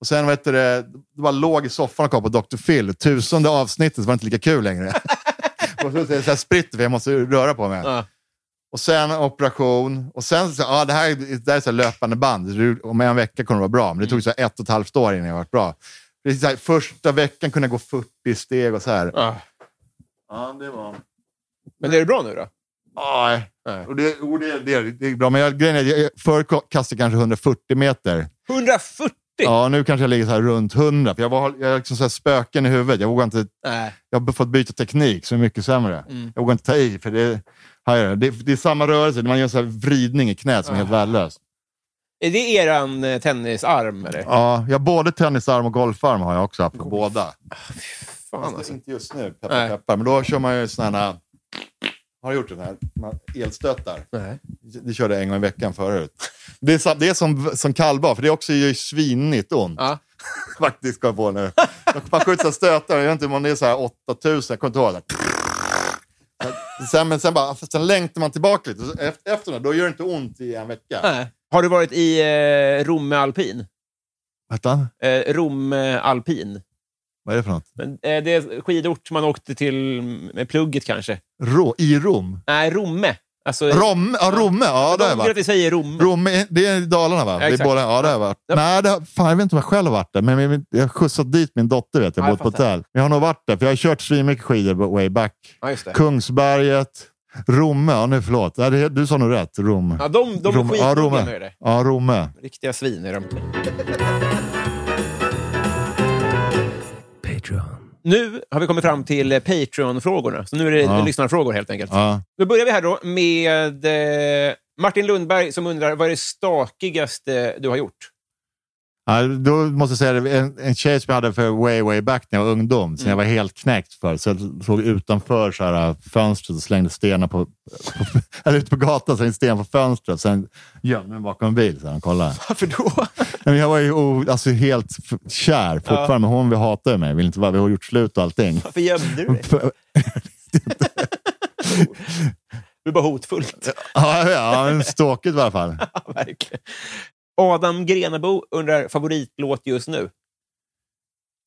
Och sen vet du, det, det bara låg i soffan och kollade på Dr. Phil. Tusende avsnittet så var det inte lika kul längre. och så, så, så här spritt för jag måste röra på mig.
Ja.
Och sen operation. Och sen så, ja, det här, det här är så här löpande band. Om en vecka kommer det vara bra. Men det tog så här ett och ett halvt år innan jag var bra. Det är så här, första veckan kunde jag gå 40 steg och så här.
Ja.
Ja, det var...
Men är det bra nu då?
Nej.
Nej.
Och det, och det, det, det är bra, men jag, grejen är, jag, förr kastade jag kanske 140 meter.
140?
Ja, nu kanske jag ligger så här runt 100. För jag, var, jag har liksom så spöken i huvudet. Jag, vågar inte,
Nej.
jag har fått byta teknik som är mycket sämre.
Mm.
Jag vågar inte ta i, för det, här är det. Det, är samma rörelse. Man gör så här vridning i knät som är helt
Ah.
värdelös.
Är det eran eh, tennisarm? Eller?
Ja, jag har både tennisarm och golfarm har jag också haft på båda.
Fan,
Fast
alltså.
Inte just nu, peppar peppar. Men då kör man ju sådana här... Har du gjort den här? Elstötar.
Nej.
Det körde jag en gång i veckan förut. Det är, det är som, som kallbad, för det är också gör ju svinigt ont.
Ja.
Faktiskt ska jag på nu. Man skjuter stötar, jag vet inte om det är så här 8000, jag kommer inte ihåg. Sen, men sen, bara, sen längtar man tillbaka lite. Efter, efter det, då gör det inte ont i en vecka.
Nej. Har du varit i eh, Romme alpin?
Han?
Eh, Rom Alpin.
Vad är det för något?
Men, eh, det är skidort man åkte till med plugget kanske.
Ro, I Rom?
Nej, Romme. Alltså,
Romme? Ja, Romme. Ja, det har jag varit.
vi säger Rom.
Romme, det är i Dalarna va?
Ja,
det är båda, ja, det har jag varit.
Ja.
Nej, det, fan, jag vet inte om jag själv har varit där, men jag, har skjutsat dit min dotter vet jag,
Ja, jag
på hotell. Jag har nog varit där, för jag har kört svinmycket skidor way back.
Ja.
Kungsberget, Romme, ja nu förlåt. Ja, det, du sa nog rätt, Rom.
Ja, de, de är
Romme. Ja, Romme. Ja, Romme.
Riktiga svin är de. Nu har vi kommit fram till eh, Patreon-frågorna. Så nu är det
Ja.
lyssnarfrågor helt enkelt.
Ja.
Då börjar vi här då med eh, Martin Lundberg som undrar vad är det stakigaste du har gjort?
Ja, då måste jag säga det, en, en tjej som jag hade för way, way back när jag var ungdom, som jag var helt knäckt för. Så jag såg utanför så här, fönstret och slängde stenar på, på eller ute på gatan, slängde stenar på fönstret. Sen gömde mig bakom en bil. Så här, kolla.
Varför då?
Men jag var ju o, alltså, helt kär fortfarande, men hon vi hatade mig. Vill inte vara, vi har gjort slut och allting.
Varför gömde du dig? Du är bara hotfullt.
Ja, ja men ståkigt i alla fall.
Ja, verkligen. Adam Grenabo undrar favoritlåt just nu.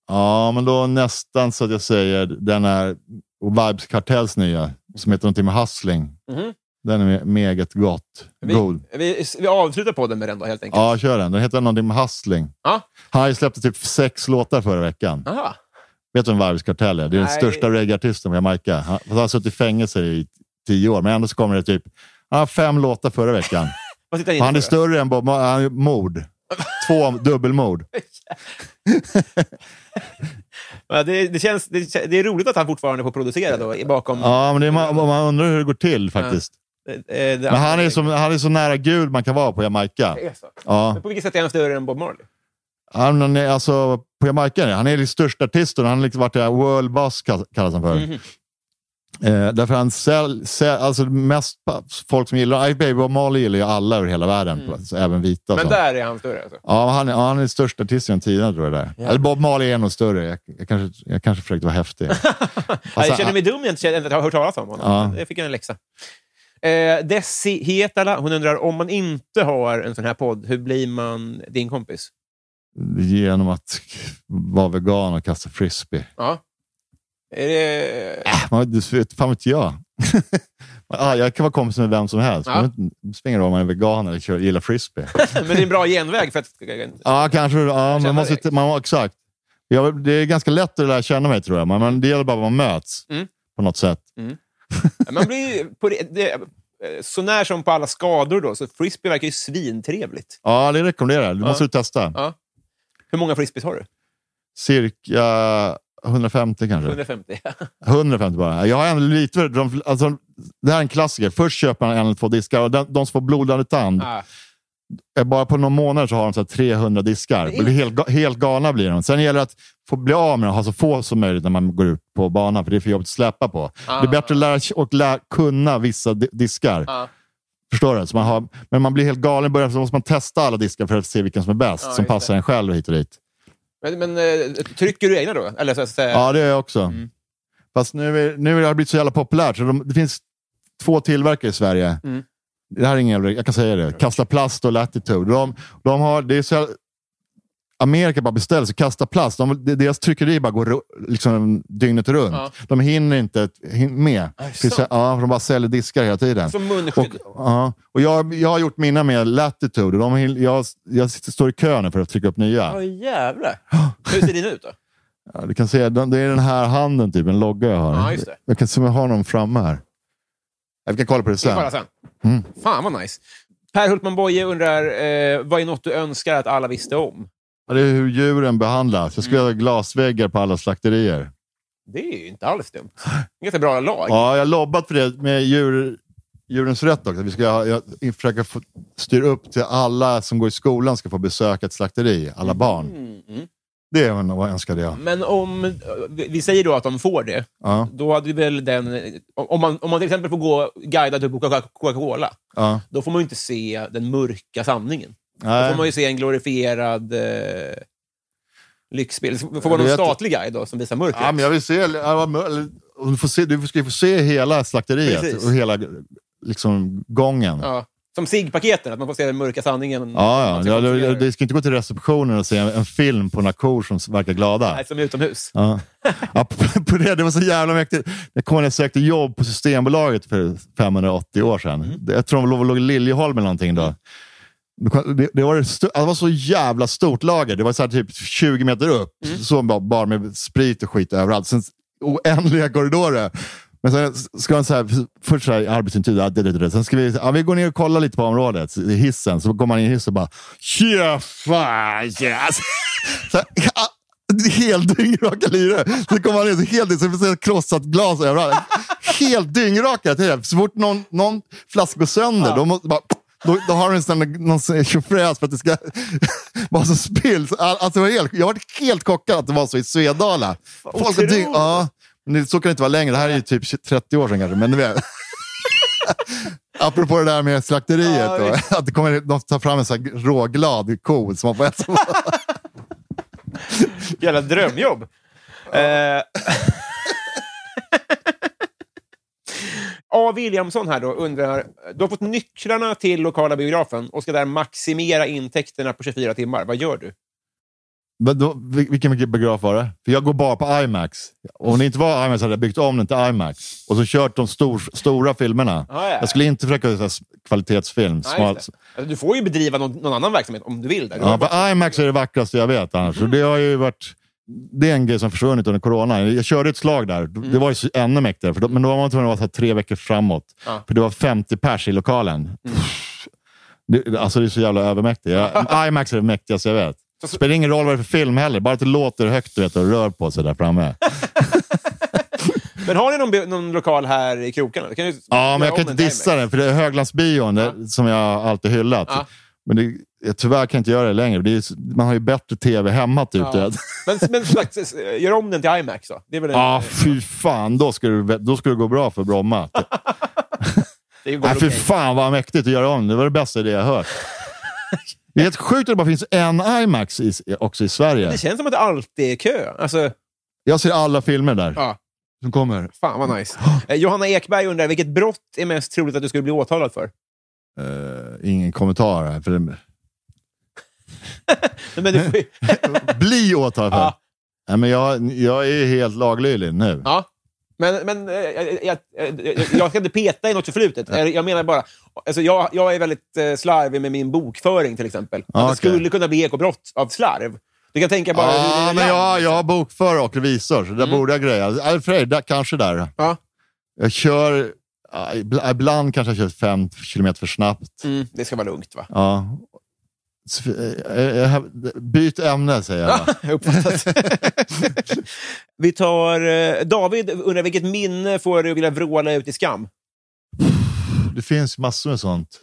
Ja, men då nästan så att jag säger den är Vibes Kartells nya, som heter någonting med Hustling.
Mhm.
Den är me- meget gott.
Vi,
God.
vi, vi avslutar podden med den då helt enkelt.
Ja, kör den. Den heter någonting med Hustling.
Ja.
Han har ju släppt typ sex låtar förra veckan.
Aha.
Vet du vem Vibes Kartell är? Det är den
Nej.
största reggaeartisten på Jamaica. Han, han har suttit i fängelse i tio år, men ändå så kommer det typ han har fem låtar förra veckan.
Vad in
Han är
för?
större än Bob han är mord. Två dubbelmord.
Ja, det, det, känns, det, det är roligt att han fortfarande får producera då, bakom...
Ja, men det man, man undrar hur det går till faktiskt.
eh, det
Men han är, så, han är så nära Gud man kan vara på Jamaica. Ja.
Men på vilket sätt är han större än Bob Marley?
Han är, alltså, på Jamaica, han är den största artisten. Han har liksom varit där, world boss kall- kallas han för.
Mhm.
Eh, därför han säl, säl, alltså mest folk som gillar, Ice Baby och Molly gillar ju alla över hela världen, alltså, även vita.
Mm. Men
så.
där är han större alltså?
Ja, han, är- ja, han är den största artisten genom tiderna tror jag. Där.
Ja.
Eller Bob Marley är nog större. Jag, jag, kanske, jag kanske försökte vara häftig.
Ja, jag känner mig dum jag inte har hört talas om honom.
Ja.
Det fick jag en läxa. Eh, Desi Hietala, hon undrar om man inte har en sån här podd, hur blir man din kompis?
Genom att vara vegan och kasta frisbee.
Ja. Är det...
Äh, man, du vet, fan vet jag. ah, jag kan vara kompis med vem som helst.
Ja.
Det spelar ingen roll om man är vegan eller kör, gillar frisbee.
Men det är en bra genväg för att...
Ja, kanske. Ja, man måste, man, exakt. Ja, det är ganska lätt att lära känna mig tror jag, men man, det gäller bara att man möts
Mm.
på något sätt.
Man blir på det, det, så när som på alla skador då, så frisbee verkar ju svintrevligt.
Ja, det rekommenderar jag. Det måste du testa.
Ja. Hur många frisbees har du?
Cirka 150 kanske.
150.
150 bara. Jag har en lite... De, alltså, det här är en klassiker. Först köper man en eller två diskar och de, de som får blodande tand,
ah.
bara på några månader så har de så här 300 diskar.
Det är-
Blir helt, helt galna blir de. Sen gäller det att få bli av med dem, ha så få som möjligt när man går ut på banan, för det är för jobbigt att släppa på.
Ah.
Det är bättre att lära och lära, kunna vissa di- diskar.
Ah.
Förstår du? Så man har, men man blir helt galen i början, så måste man testa alla diskar för att se vilken som är bäst,
Ja,
som passar
det.
en själv hit och dit.
Men, men eh, trycker du egna då? Eller så att säga...
Ja, det är jag också.
Mm.
Fast nu, är, nu har det blivit så jävla populärt, så de, det finns två tillverkare i Sverige.
Mm.
Det här är ingen jag kan säga det. Kasta Plast och Latitude. De, de har, det är så, Amerika bara beställer sig, Kasta Plast. De, deras tryckeri bara går liksom, dygnet runt.
Ja.
De hinner inte hin, med.
Ja,
Till-
sant.
ja, de bara säljer diskar hela tiden.
Som
Och,
munskydd.
ja, och jag, jag har gjort mina med Latitude. Och de, jag, jag står i kö nu för att trycka upp nya.
Ja, jävlar. Hur ser din ut då?
Ja, du kan se, de- det är den här handen, typ, en logga jag har.
Ja, just det.
Jag kan se om jag har någon framme här. Jag kan kolla på det
vi
sen.
sen?
Mm.
Fan vad nice. Per Hultman Boye undrar, eh, vad är något du önskar att alla visste om?
Ja, det är hur djuren behandlas. Jag skulle
Mm.
ha glasväggar på alla slakterier.
Det är ju inte alls dumt. Ganska bra lag.
Ja, jag har lobbat för det med djur, djurens rätt också. Vi ska jag, försöka få, styra upp till alla som går i skolan ska få besöka ett slakteri, alla barn.
Mm, mm.
Det är vad önskade jag.
Men om, vi säger då att de får det,
Ja,
då hade väl den... Om man, om man till exempel får gå guidad upp på Coca- Coca-Cola,
ja.
då får man ju inte se den mörka sanningen. Då får man ju se en glorifierad eh, lyxbil. Det får
Du
någon statlig guide då, som visar mörkret.
Ja, men jag vill se... Du, får se du ska ju få se hela slakteriet
Precis.
och hela liksom, gången.
Ja. Som SIG-paketen, att man får se den mörka sanningen.
Ja,
Man
ja.
ska
ja det, ska inte gå till receptionen och se en, en film på några kor som verkar glada.
Nej, som utomhus.
Ja. Ja, på- på det, det var så jävla mäktigt. Jag kommer när jag sökte jobb på Systembolaget för 580 år sedan.
Mm.
Jag tror de låg, låg i Liljeholm eller någonting då. Det, det, var det, var så jävla stort lager. Det var så här typ 20 meter upp.
Mm.
Så bara, bara med sprit och skit överallt. Sen oändliga korridorer. Men sen ska man så här, först så här, arbetsintyg, ja, det, det, det. sen ska vi, ja, vi går ner och kollar lite på området, i hissen. Så går man in i hissen och bara, tja fan, yes. så här, ja, Helt dyngraka lirare. Så kommer man in så helt så det krossat glas överallt. Helt dyngraka. Så fort någon, någon flaska går sönder, då, måste, bara, då, då har sån där- någon tjofräs för att det ska vara så spill. Så all- Alltså, det jag var helt chockad att det var så i Svedala. Folk dyng, ja, men det- så kan det inte vara längre. Det här är ju typ 30 år sedan kanske. Men du vet. Apropå det där med slakteriet.
Ja,
då, att det kommer, de tar fram en sån här råglad ko som man får äta.
Jävla drömjobb. Eh. A. Williamson här då undrar, du har fått nycklarna till lokala biografen och ska där maximera intäkterna på 24 timmar. Vad gör du?
Då, vil- vilken biograf var det? För jag går bara på IMAX. Om det inte var IMAX hade jag byggt om den till IMAX. Och så kört de stor, stora filmerna.
Ah, ja.
Jag skulle inte försöka göra kvalitetsfilm.
Det. Alltså, du får ju bedriva någon, någon annan verksamhet om du vill. Där. Du
ja,
bara-
IMAX är det vackraste jag vet annars. Och det har ju varit... Det är en grej som försvunnit under corona. Jag körde ett slag där. Det var ju ännu mäktigare. För då, men då var man tvungen att vara tre veckor framåt.
Ja.
För det var 50 pers i lokalen. Det, alltså det är så jävla övermäktigt. Jag, IMAX är det mäktigaste jag vet. Det spelar ingen roll vad det är för film heller. Bara att det låter högt du vet, och rör på sig där framme.
Men har ni någon, någon lokal här i krokarna?
Ja, men jag kan inte dissa den, för det är Höglandsbion det, som jag alltid hyllat.
Ja.
Men det, jag, tyvärr kan jag inte göra det längre. Det är, man har ju bättre tv hemma typ.
Ja. Men, men s- gör om den till IMAX då. Det är väl en,
ah, fy fan. Då skulle, det, då skulle det gå bra för Bromma.
det går
Nej,
väl
fy fan vad mäktigt att göra om. Det var det bästa idé jag hört. Det är helt sjukt att det bara finns en IMAX i, också i Sverige.
Det känns som att det alltid är kö. Alltså,
Jag ser alla filmer där
ja,
som kommer.
fan vad nice. Eh, Johanna Ekberg undrar, vilket brott är mest troligt att du skulle bli åtalad för?
Eh, ingen kommentar här. För det,
Nej,
bli åtalad för.
Ja.
Nej, men jag, jag är helt laglydig nu.
ja. Men, men eh, jag, jag, jag, ska inte peta i något förflutet. Jag, jag menar bara, alltså jag, jag är väldigt eh, slarvig med min bokföring till exempel. Att
Ja,
det skulle kunna bli ekobrott av slarv. Du kan tänka bara
Ja, men jag, jag har bokförare och revisor, så där borde jag greja. Äh, Fred, där, kanske där.
Ja.
Jag kör... Ibland kanske jag kör fem kilometer för snabbt.
Mm, det ska vara lugnt va?
Ja. Eh, eh, Byt ämne, säger jag.
uppfattat. Vi tar... eh, David undrar, vilket minne får du vilja vråla ut i skam?
Det finns massor med sånt.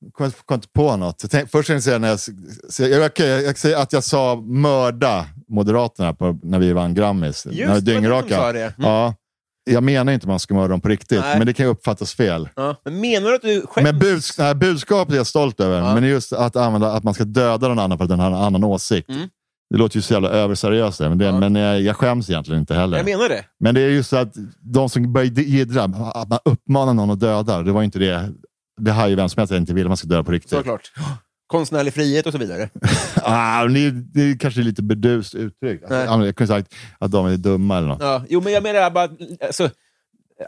Jag kommer inte- på något. Jag tänk, först tänkte jag säga när jag, jag, okej, jag säger att jag sa mörda Moderaterna på, när vi vann Grammis.
Just
när
det,
dyngraka.
Mm.
Ja. Jag menar inte att man ska mörda dem på riktigt,
Nej.
men det kan ju uppfattas fel.
Ja. Men menar du att du skäms?
Men buds, nej, budskapet är jag stolt över,
Ja.
men just att använda att man ska döda någon annan för att den har en annan åsikt.
Mm.
Det låter ju så jävla överseriöst, men, det,
Ja.
men jag, jag skäms egentligen inte heller.
Jag menar det.
Men det är just att de som börjar jiddra, att man uppmanar någon att döda, det var inte det. Det har ju vem som helst inte vill att man ska döda på riktigt.
Såklart. Konstnärlig frihet och så vidare.
Ah, men det, är, det är kanske lite burdust uttryck. Alltså, jag kunde sagt att de är dumma eller något.
Ja. Jo, men jag menar bara... Alltså,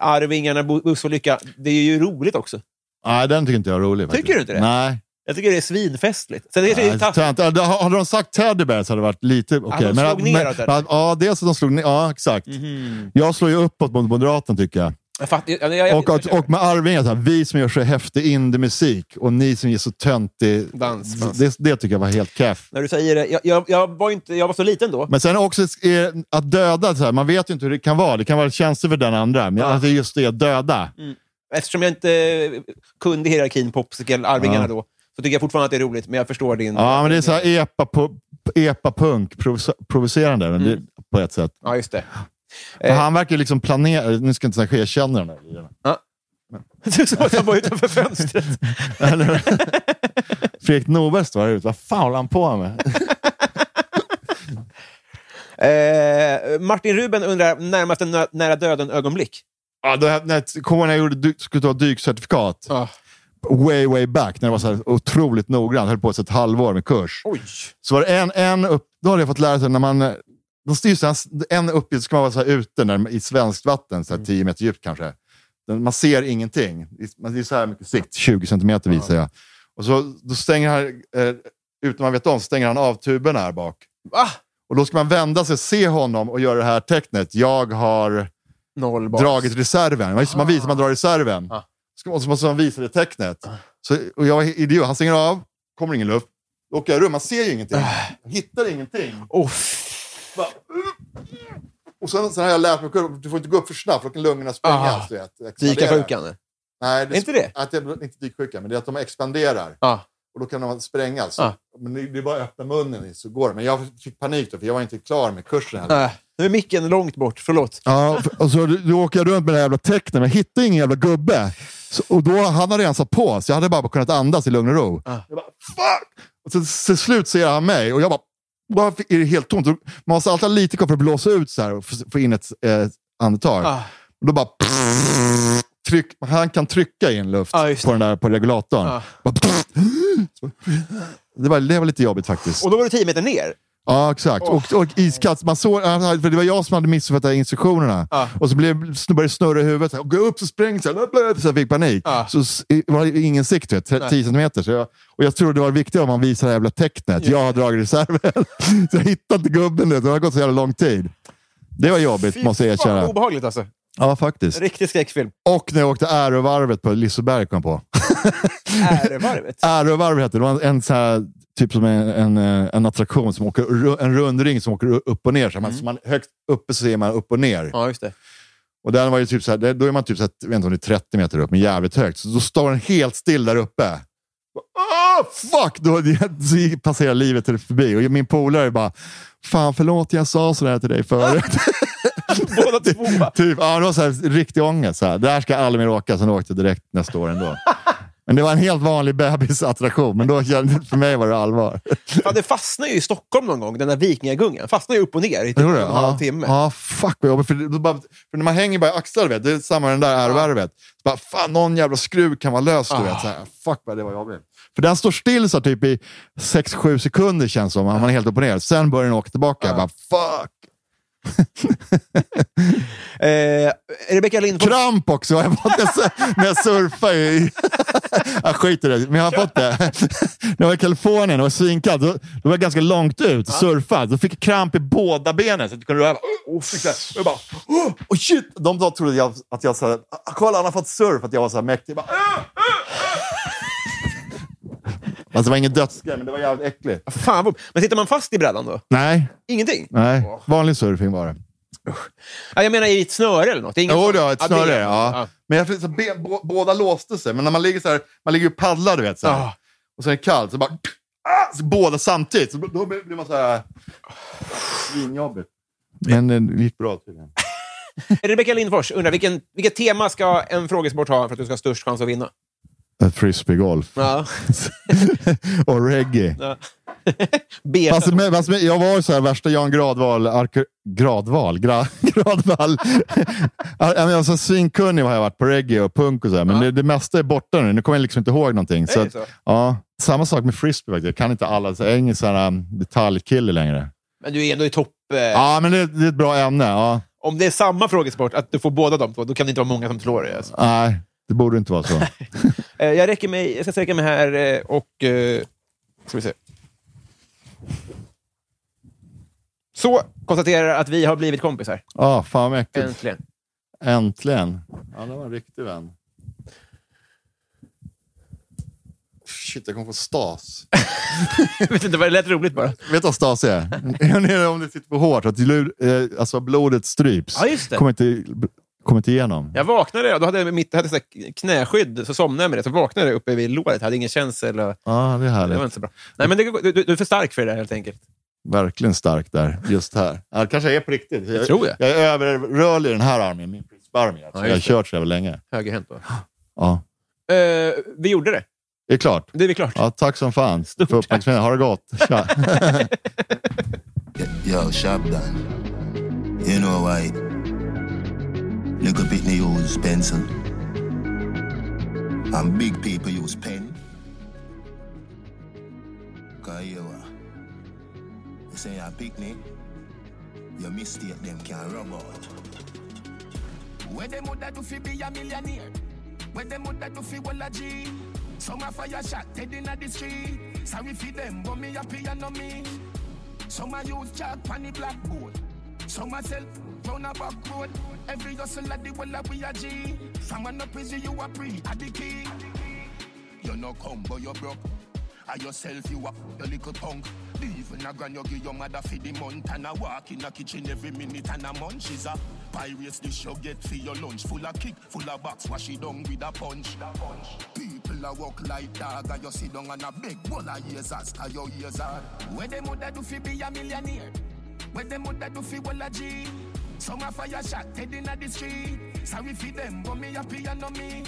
Arvingarna, bu- bussolycka, det är ju roligt också.
Nej, den tycker inte jag är rolig.
Tycker
faktiskt.
du inte det?
Nej.
Jag tycker det är svinfestligt. Sen det är.
Ja, det- Hade de sagt Teddybears hade det varit lite okej.
de
men,
slog
men,
neråt där.
men, ja, dels att de slog ner. Ja, exakt.
Mhm.
Jag slår ju uppåt mot Moderaterna tycker jag.
Fattar, jag, jag,
Och, att, och med Arvingar, så här, vi som gör så häftig indie-musik och ni som ger så töntig...
Dans, dans.
Det, det tycker jag var helt keff.
När du säger det, jag, jag, var inte, jag var så liten då.
Men sen också är, att döda, så här, man vet ju inte hur det kan vara. Det kan vara känslor för den andra. Men
Ja.
alltså just det, att döda.
Eftersom jag inte kunde hierarkin Popsicle, Arvingarna
Ja.
då, så tycker jag fortfarande att det är roligt, men jag förstår din...
Ja, men det är så här epa, pu- epa-punk, provoce- provocerande det, på ett sätt.
Ja, just det. Eh.
Han verkar ju liksom planera, nu ska jag inte säga att jag känner den där liraren.
Det är som att han var utanför fönstret.
Fredrik Norberg står här ute, vad fan håller han på med?
Eh, Martin Ruben undrar, närmaste nä- nära döden-ögonblick?
Ja, då, när, kommer när jag gjorde, dy- skulle ta dykcertifikat.
Ja.
way, way back, när det var så här otroligt noggrant, höll på ett halvår med kurs.
Oj.
Så var det en, en upp, då hade jag fått lära sig när man... De styr en uppgift ska man vara så här ute när, i svenskt vatten, så här 10 meter djupt kanske. Man ser ingenting. Det är- så här mycket sikt, 20 centimeter visar jag. Och så, då stänger han, eh, utan man vet om, stänger han av tuberna här bak.
Ah,
Och då ska man vända sig, se honom och göra det här tecknet. Jag har dragit reserven. Man, man visar man drar reserven.
Ah.
Och så måste man visa det tecknet. Så, och jag är idiot. Han stänger av, kommer ingen luft. Då åker jag rum, man ser ju ingenting. Jag hittar ingenting.
Oh.
Och sen, sen har jag lärt mig, du får inte gå upp för snabbt för då kan lungorna sprängas.
Ah.
Du.
Dykarsjukan.
Nej, det
inte det?
Att det inte dyksjukan, men det är att de expanderar.
Ja.
Och då kan de sprängas.
Ah.
Men det, är bara att öppna munnen så går det. Men jag fick panik då, för jag var inte klar med kursen. Heller.
Äh, nu är micken långt bort, förlåt.
Ja, och så då åker jag runt med här jävla tecknet, men jag hittade ingen jävla gubbe. Så, och då, han hade redan satt på, så jag hade bara kunnat andas i lugn och ro.
Ah.
Jag bara, fuck! Och så till slut ser han mig och jag bara, bara är det helt tomt. Man måste alltid ha lite kvar för att blåsa ut så här och få- in ett eh, andetag.
Ah.
Och då bara... Tryck, han kan trycka in luft
just
på den där på regulatorn.
Ja.
Bara, det, var, det var lite jobbigt faktiskt.
Och då var du 10 meter ner.
Ja, exakt. Och, och iskallt. Man såg, för det var jag som hade missuppfattat instruktionerna.
Ja.
Och så blev, började det snurra i huvudet. Så här, Gå upp så sprängs jag. Så jag fick panik.
Ja.
Så var det ingen sikt, vet, 10 centimeter. Så jag, och jag trodde det var viktigt om man visar det här jävla tecknet. Jag har dragit reserven. så jag hittade inte gubben. Det, har gått så jävla lång tid. Det var jobbigt, måste jag
Fan,
erkänna.
obehagligt alltså.
Ja, faktiskt.
Riktig skräckfilm.
Och när jag åkte Ärovarvet på Liseberg kom jag på.
Ärevarvet.
Ärovarv heter det. Det var en, sån här, typ som en, en, en attraktion, som åker, en rundring som åker upp och ner. Så man, så man, högt uppe så ser man upp och ner.
Ja, just det.
Och den var ju typ så här, då är man typ så här, jag vet inte om det är 30 meter upp, men jävligt högt. Så då står den helt still där uppe. Ah, fuck! Då så passerar livet förbi och min polare bara, fan förlåt jag sa sådär till dig förut.
Båda två.
typ, ja, det var så här, riktig ångest. Så här. Där ska mer åka, sen åkte jag direkt nästa år ändå. Men det var en helt vanlig bebisattraktion, men då för mig var det allvar.
Fan, det fastnade ju i Stockholm någon gång, den där vikingagungan. Fastnade ju upp och ner i typ en
det?
och en halv
Ja,
timme.
ja, fuck vad jobbigt. För, det- bara, för när man hänger bara i axlar, vet, det är samma med den där ärvarvet. Så bara, fan, någon jävla skruv kan vara lös. Du
Ah.
vet, så här, fuck vad det var jobbigt. För den står still så typ i 6-7 sekunder känns som. Man är helt upp och ner. Sen börjar den åka tillbaka.
Ah.
Bara, fuck!
Eh, Rebecka Lindfors.
Kramp också jag fått jag- när jag surfar. I, jag skiter i det, men jag har fått det. När jag var i Kalifornien och var svinkallt, då, då var jag ganska långt ut och surfade. Då fick jag kramp i båda benen. Så jag kunde röra. Oh, jag bara, oh, oh shit! De då trodde jag, att jag "Ah, kolla han har fått surf, att jag var så här mäktig. Jag Bara, "Ah, ah, ah." Alltså, det var ingen dödsgrej, men det var jävligt äckligt.
Fan, vad- men sitter man fast i brädan då?
Nej,
Ingenting?
nej. Vanlig surfing var det.
Ja, jag menar i ett snöre eller något? Det är inget
Jo,
sånt-
det var ett
Ja,
snöre.
det-
Ja. Men jag så ben, bå- båda låste sig. Men när man ligger så här, man ligger och paddlar, du vet. Så här.
Ah.
Och så är det kallt, så bara... Ah, så båda samtidigt. Så då blir man så här... Svinjobbigt. Men eh, det gick bra tydligen.
Rebecka Lindfors undrar, vilken, vilket tema ska en frågesport ha för att du ska ha störst chans att vinna?
Frisbeegolf.
Ja.
och reggae.
ja.
Fast, med, fast med, jag var så här värsta Jan Gradval, arke, Gradval, gra, Gradvall. Ja, men jag var så svinkunnig har jag varit på reggae och punk och så här, men
Ja.
det, det mesta är borta nu. Nu kommer jag liksom inte ihåg någonting. Så, att,
så?
Ja, samma sak med frisbee faktiskt. Jag kan inte alla, så jag är ingen sån här um, detaljkille längre.
Men du är ändå i topp... Eh,
Ja, men det, det är ett bra ämne. Ja.
Om det är samma frågesport, att du får båda de två, då kan det inte vara många som slår dig. Alltså.
Nej, det borde inte vara så.
Eh, jag, räcker mig, jag ska sträcka mig här eh, och... Eh, ska vi se. Så konstaterar att vi har blivit kompisar.
Ja, fan vad mäktigt.
Äntligen.
Äntligen. Ja, det var en riktig vän. Shit, jag kommer få stas.
jag vet inte, det lät roligt bara.
Vet du vad stas är? Om det sitter på hårt, att alltså blodet stryps.
Ja, just det.
Kommer inte, kommer inte igenom.
Jag vaknade och då hade jag mitt hade så knäskydd, så somnade jag med det. Så vaknade jag uppe vid låret, hade ingen känsel. Och,
Ja, det är
det
härligt.
var inte så bra. Nej, men det, du, du är för stark för det där helt enkelt.
Verkligen stark där, just här. Ja, det kanske är på riktigt. Jag,
tror jag.
Jag är överrörlig i den här armen, min frisbearm. Alltså.
Ja,
jag har
det.
kört så jävla länge.
Högerhänt då.
Ja,
Eh, vi gjorde det.
det är klart.
Det är vi klart.
Ja, tack som fan
Stort
för uppmärksamheten. Ha det gott. Tja.
Yo, sharp done. You know why? Up it use pencil. And big people use pen. Cause you uh, what? You say you're a picnic, your mistake them can rub out.
Where them woulda do fi be a millionaire? Where them woulda do fi walla G? Some a fire shot dead inna the street. Sorry fi them, but me happy and no me. Some a use chalk pon the blackboard. Some a sell round a back road. Every hustle at the walla we a G. From an up is you a pre a the key. You no come but you broke. I yourself you a your little punk. Even a grand you give your mother for the month and a walk in a kitchen every minute and a munch. She's a pirates dish you get for your lunch. Full of kick, full of box, wash it down with a punch. People a walk like dog and you sit down and a big bowl of ears as to your ears are. Where them woulda do fi be a millionaire? Where them woulda do fi walla G? Some a fire shot dead inna the street. Sorry fi them, but me happy and no me.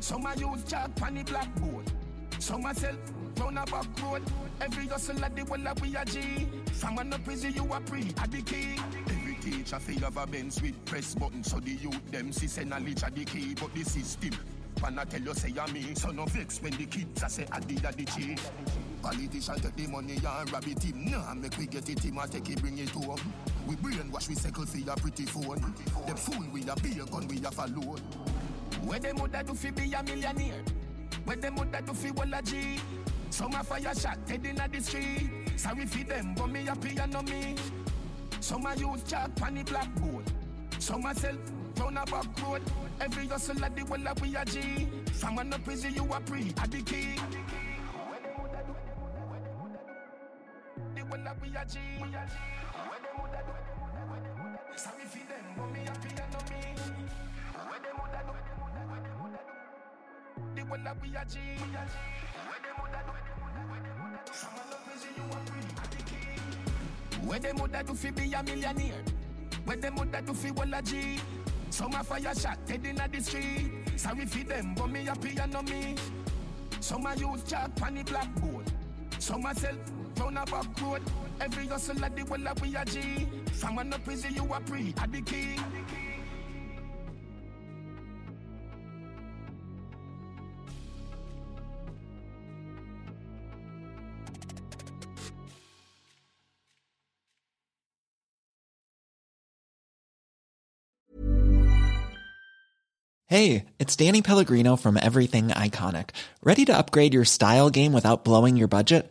Some a use chalk pon the blackboard. Some a sell round a back road. Every hustle at the walla we a G. From an up is you a pre a the key. Every teacher fi have a Benz with press button so the youth them see say knowledge a the key. But the system when I tell you say I me, so no vex when the kids I say I did a the cheat. Politician take the money and rob it him. Nah, make we get it him and take it bring it home. We brainwash we circle for your pretty phone. Them fool with a beer gun we a load. Where them woulda do fi be a millionaire? Where them woulda do fi walla G? Some a fire shot dead inna the street. Sorry fi them, but me happy and no me. Some a use pon the blackboard. Some a sell round a back road. Every hustle at the walla we a G. From an is you a pre a the key. We a G. Where them woulda do? Sorry fi them, but me happy and no me. Where them woulda do? The walla we a G. Where them woulda do? An up is you a a the key. Where them woulda do fi be a millionaire? Where them woulda do fi walla G? Some a fire shot dead inna the street. Sorry fi them, but me happy and no me. Some a use chalk pon the blackboard. Some a sell round a back road. Every hustle at the walla we a G. From an up you pre a the key.
Hey, it's Danny Pellegrino from Everything Iconic. Ready to upgrade your style game without blowing your budget?